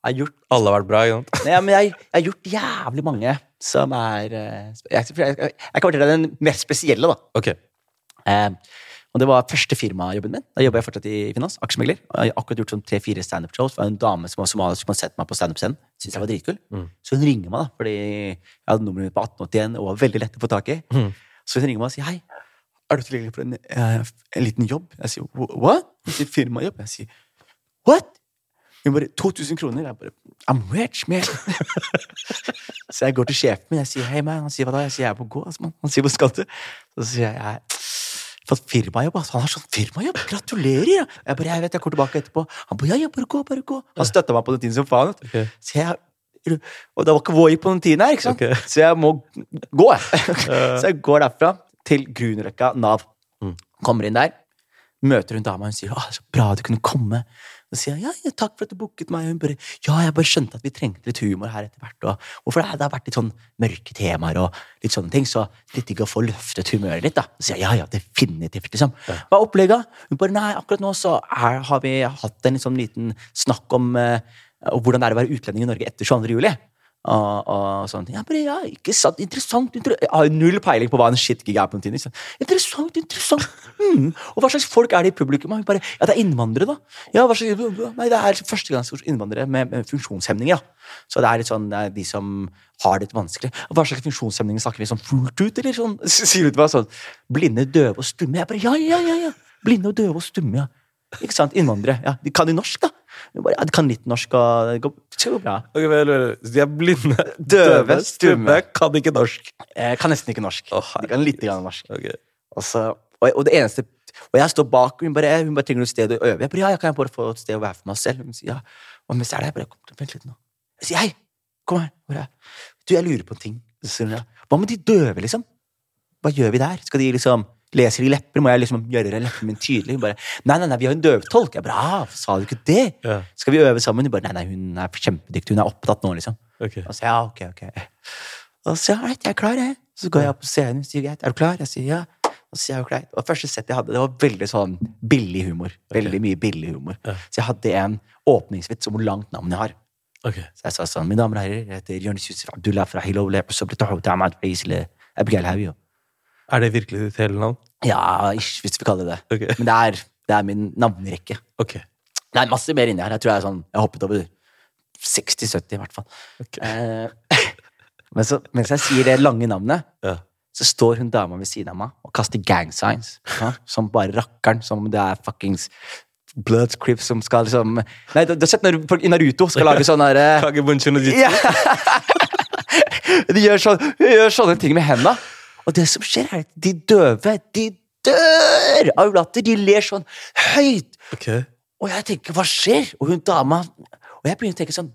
Gjort Alle har vært bra, ikke sant? Nei, men jeg, jeg har gjort jævlig mange som er eh, Jeg, jeg, jeg, kan fortelle deg den mest spesielle, da. Ok. Eh, og det var første firmajobben min. Da jobba jeg fortsatt i finans. Aksjemegler. Jeg har akkurat gjort sånn tre-fire standup-shows. Det var en dame som var somalisk som hadde sett meg på standup-scenen. Syns jeg var dritkul. Mm. Så hun ringer meg, da, fordi jeg hadde nummeret mitt på 1881 og var veldig lett å få tak i. Mm. Så hun ringer meg og sier hei, er du tilgjengelig for en, eh, en liten jobb? Jeg sier what? Hun sier firmajobb. Jeg sier what? Hun bare 2000 kroner. Jeg bare I'm rich, man. så jeg går til sjefen min. Jeg sier hei, man. Han sier hva da? Jeg sier jeg er på gå. Altså, man. Han sier hvor skal du? Så sier jeg jeg har fått firmajobb. Altså. Han har sånn firmajobb. Gratulerer! ja. Jeg bare, jeg vet, jeg kommer tilbake etterpå. Han bare ja, ja, bare gå, bare gå. Han støtta meg på den tiden som faen. Okay. Så jeg og det var ikke Voi på den tiden her, ikke sant? Okay. så jeg må gå. jeg. så jeg går derfra til Grünerløkka Nav. Mm. Kommer inn der, møter hun dama, hun sier 'Å, så bra du kunne komme'. Så sier jeg ja, ja, 'takk for at du booket meg'. Og hun bare 'ja, jeg bare skjønte at vi trengte litt humor her etter hvert'. Og hvorfor det, har vært litt sånn mørke temaer og litt sånne ting, så litt digg å få løftet humøret litt, da. Så sier jeg ja, ja, definitivt, liksom. Hva er opplegget? Hun bare nei, akkurat nå så er, har vi hatt en sånn liten snakk om eh, hvordan det er å være utlending i Norge etter 22. juli. Og, og sånne ting. Ja, bare, ja, ikke sant, interessant, interessant. Jeg har null peiling på hva en shitgig er på en tid. Liksom. Interessant, interessant. Mm. Og hva slags folk er det i publikum? Bare, ja, det er innvandrere, da. Ja, hva slags, nei, det er førstegangs innvandrere med, med funksjonshemninger. Da. Så det er litt sånn, det er de som har det litt vanskelig. Hva slags funksjonshemninger snakker vi sånn fullt ut, eller sånn? Sier du til meg sånn blinde, døve og stumme? Jeg bare, ja, ja, ja, ja. Blinde og døve og stumme, ja. Ikke sant? Innvandrere. Ja, de kan jo norsk, da? Jeg bare, de kan litt norsk, og det går, det går bra. Okay, De er blinde, Døve, stumme. kan ikke norsk. Jeg kan nesten ikke norsk. Oh, de kan litt grann norsk. Okay. Og, så, og, og det eneste Og jeg står bak, og hun bare, hun bare trenger et sted å øve. Jeg bare, ja, jeg kan bare få et sted å være for meg selv? Hun sier ja. Og mens jeg er der, jeg bare kom, vent litt nå. Jeg sier hei, kom her. Hvor er jeg? Du, jeg lurer på en ting. Så sier hun, ja. Hva med de døve, liksom? Hva gjør vi der? Skal de liksom Leser de lepper? Må jeg liksom gjøre leppene mine tydelige? Hun bare, nei, nei, nei, vi har en døvtolk. Jeg bare, ah, sa du ikke det? Ja. Skal vi øve sammen? Hun bare, nei, nei, hun er kjempedyktig. Hun er opptatt nå, liksom. Ok. Og så ja, ok, ok. Og så ja, jeg er klar, jeg. Så går jeg opp på scenen og sier greit, er du klar? Jeg sier ja. Og så sier jeg greit. Og første sett jeg hadde, det var veldig sånn billig humor. Veldig mye billig humor. Ja. Så jeg hadde en åpningsvits om hvor langt navn jeg har. Ok. Så jeg sa sånn, mine damer og herrer, jeg heter Jonis Yusuf Abdullah fra Hilo Abdullah Er det virkelig ditt hele navn? Ja, ish, hvis vi kaller det det. Okay. Men det er, det er min navnerekke. Okay. Det er masse mer inni her. Jeg tror jeg er sånn, jeg har hoppet over 60-70 i hvert fall. Eh, men så, mens jeg sier det lange navnet, Ja. så står hun dama ved siden av meg og kaster gang signs. Ja, som bare rakkeren. Som om det er fuckings Blood Crips som skal liksom Nei, du, du har sett når folk i Naruto skal lage sånn derre og jitsu. De gjør, sånn, gjør sånne ting med henda. Og det som skjer, er at de døve, de dør av latter. De ler sånn høyt. Okay. Og jeg tenker, hva skjer? Og hun dama Og jeg begynner å tenke sånn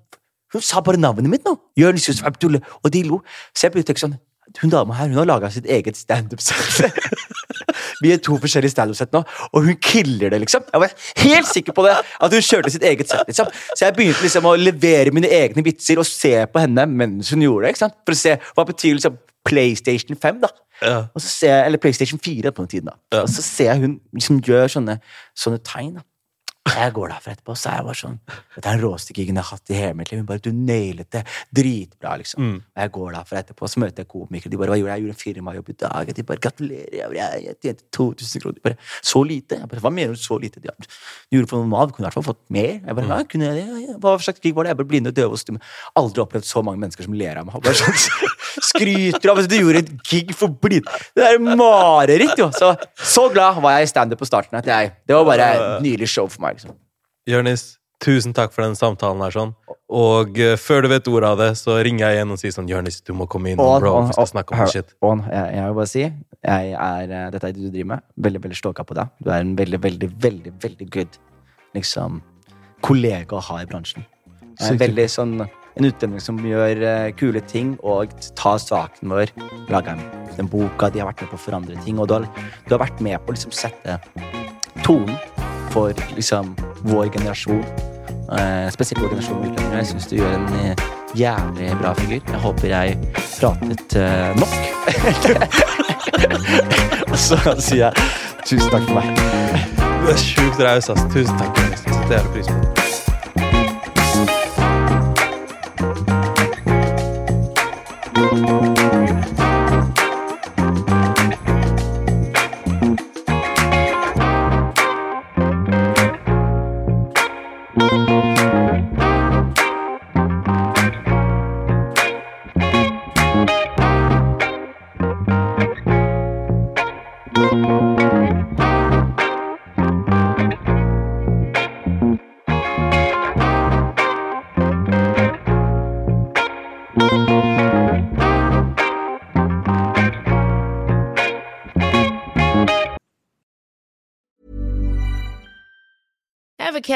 Hun sa bare navnet mitt nå! Jonis Yusuf Abdullah. Og de lo. Så jeg begynner å tenke sånn Hun dama her hun har laga sitt eget standup-sett. Vi er to forskjellige standup-sett nå, og hun killer det, liksom. Jeg var helt sikker på det, at hun kjørte sitt eget sett. liksom. Så jeg begynte liksom å levere mine egne vitser og se på henne mens hun gjorde det. ikke sant? For å se hva betyr liksom PlayStation 5, da. Ja. Og så ser jeg, Eller PlayStation 4 på den tiden. da. Og så ser jeg hun liksom gjør sånne, sånne tegn. da. Og Jeg går derfra etterpå, så er jeg bare sånn Dette er den råeste gigen jeg har hatt i hele mitt liv. Hun bare, du nailet det. Dritbra, liksom. Mm. Og jeg går derfra etterpå, så møter jeg komikere. De bare, hva gjorde jeg? Jeg gjorde en firmajobb i dag. De bare, gratulerer. Jeg, bare, jeg, jeg tjente 2000 kroner. De bare, så lite? Jeg bare, hva mener du så lite? De, du gjorde for noe Nav, kunne i hvert fall fått mer. Jeg bare, ja, kunne jeg det? Hva slags gig var det? Jeg bare blinde, døve og stumme. Aldri opplevd så mange mennesker som ler av meg. Bare sånn, skryter av at du gjorde et gig for blind. Det er mareritt, jo. Så, så glad var jeg i standup på starten. At jeg, det var bare et nydelig show for meg. Liksom. Jørnis, tusen takk for den samtalen her. sånn. Og uh, før du vet ordet av det, så ringer jeg igjen og sier sånn Jørnis, du må komme inn, bro. Vi skal snakke om her, shit. On. jeg, jeg vil bare si jeg er, uh, Dette er det du driver med. Veldig veldig stoka på deg. Du er en veldig, veldig, veldig veldig good liksom, kollega å ha i bransjen. Jeg er Sykt. veldig sånn en utlending som gjør uh, kule ting og tar saken vår. Lager den boka, de har vært med på å forandre ting. Og du har, du har vært med på å liksom, sette tonen for liksom, vår generasjon. Eh, spesielt vår generasjon. Jeg syns du gjør en eh, jævlig bra figur. Jeg håper jeg pratet eh, nok. Og så sier jeg tusen takk for meg. Du er sjukt raus, ass. Tusen takk. Det er pris på det.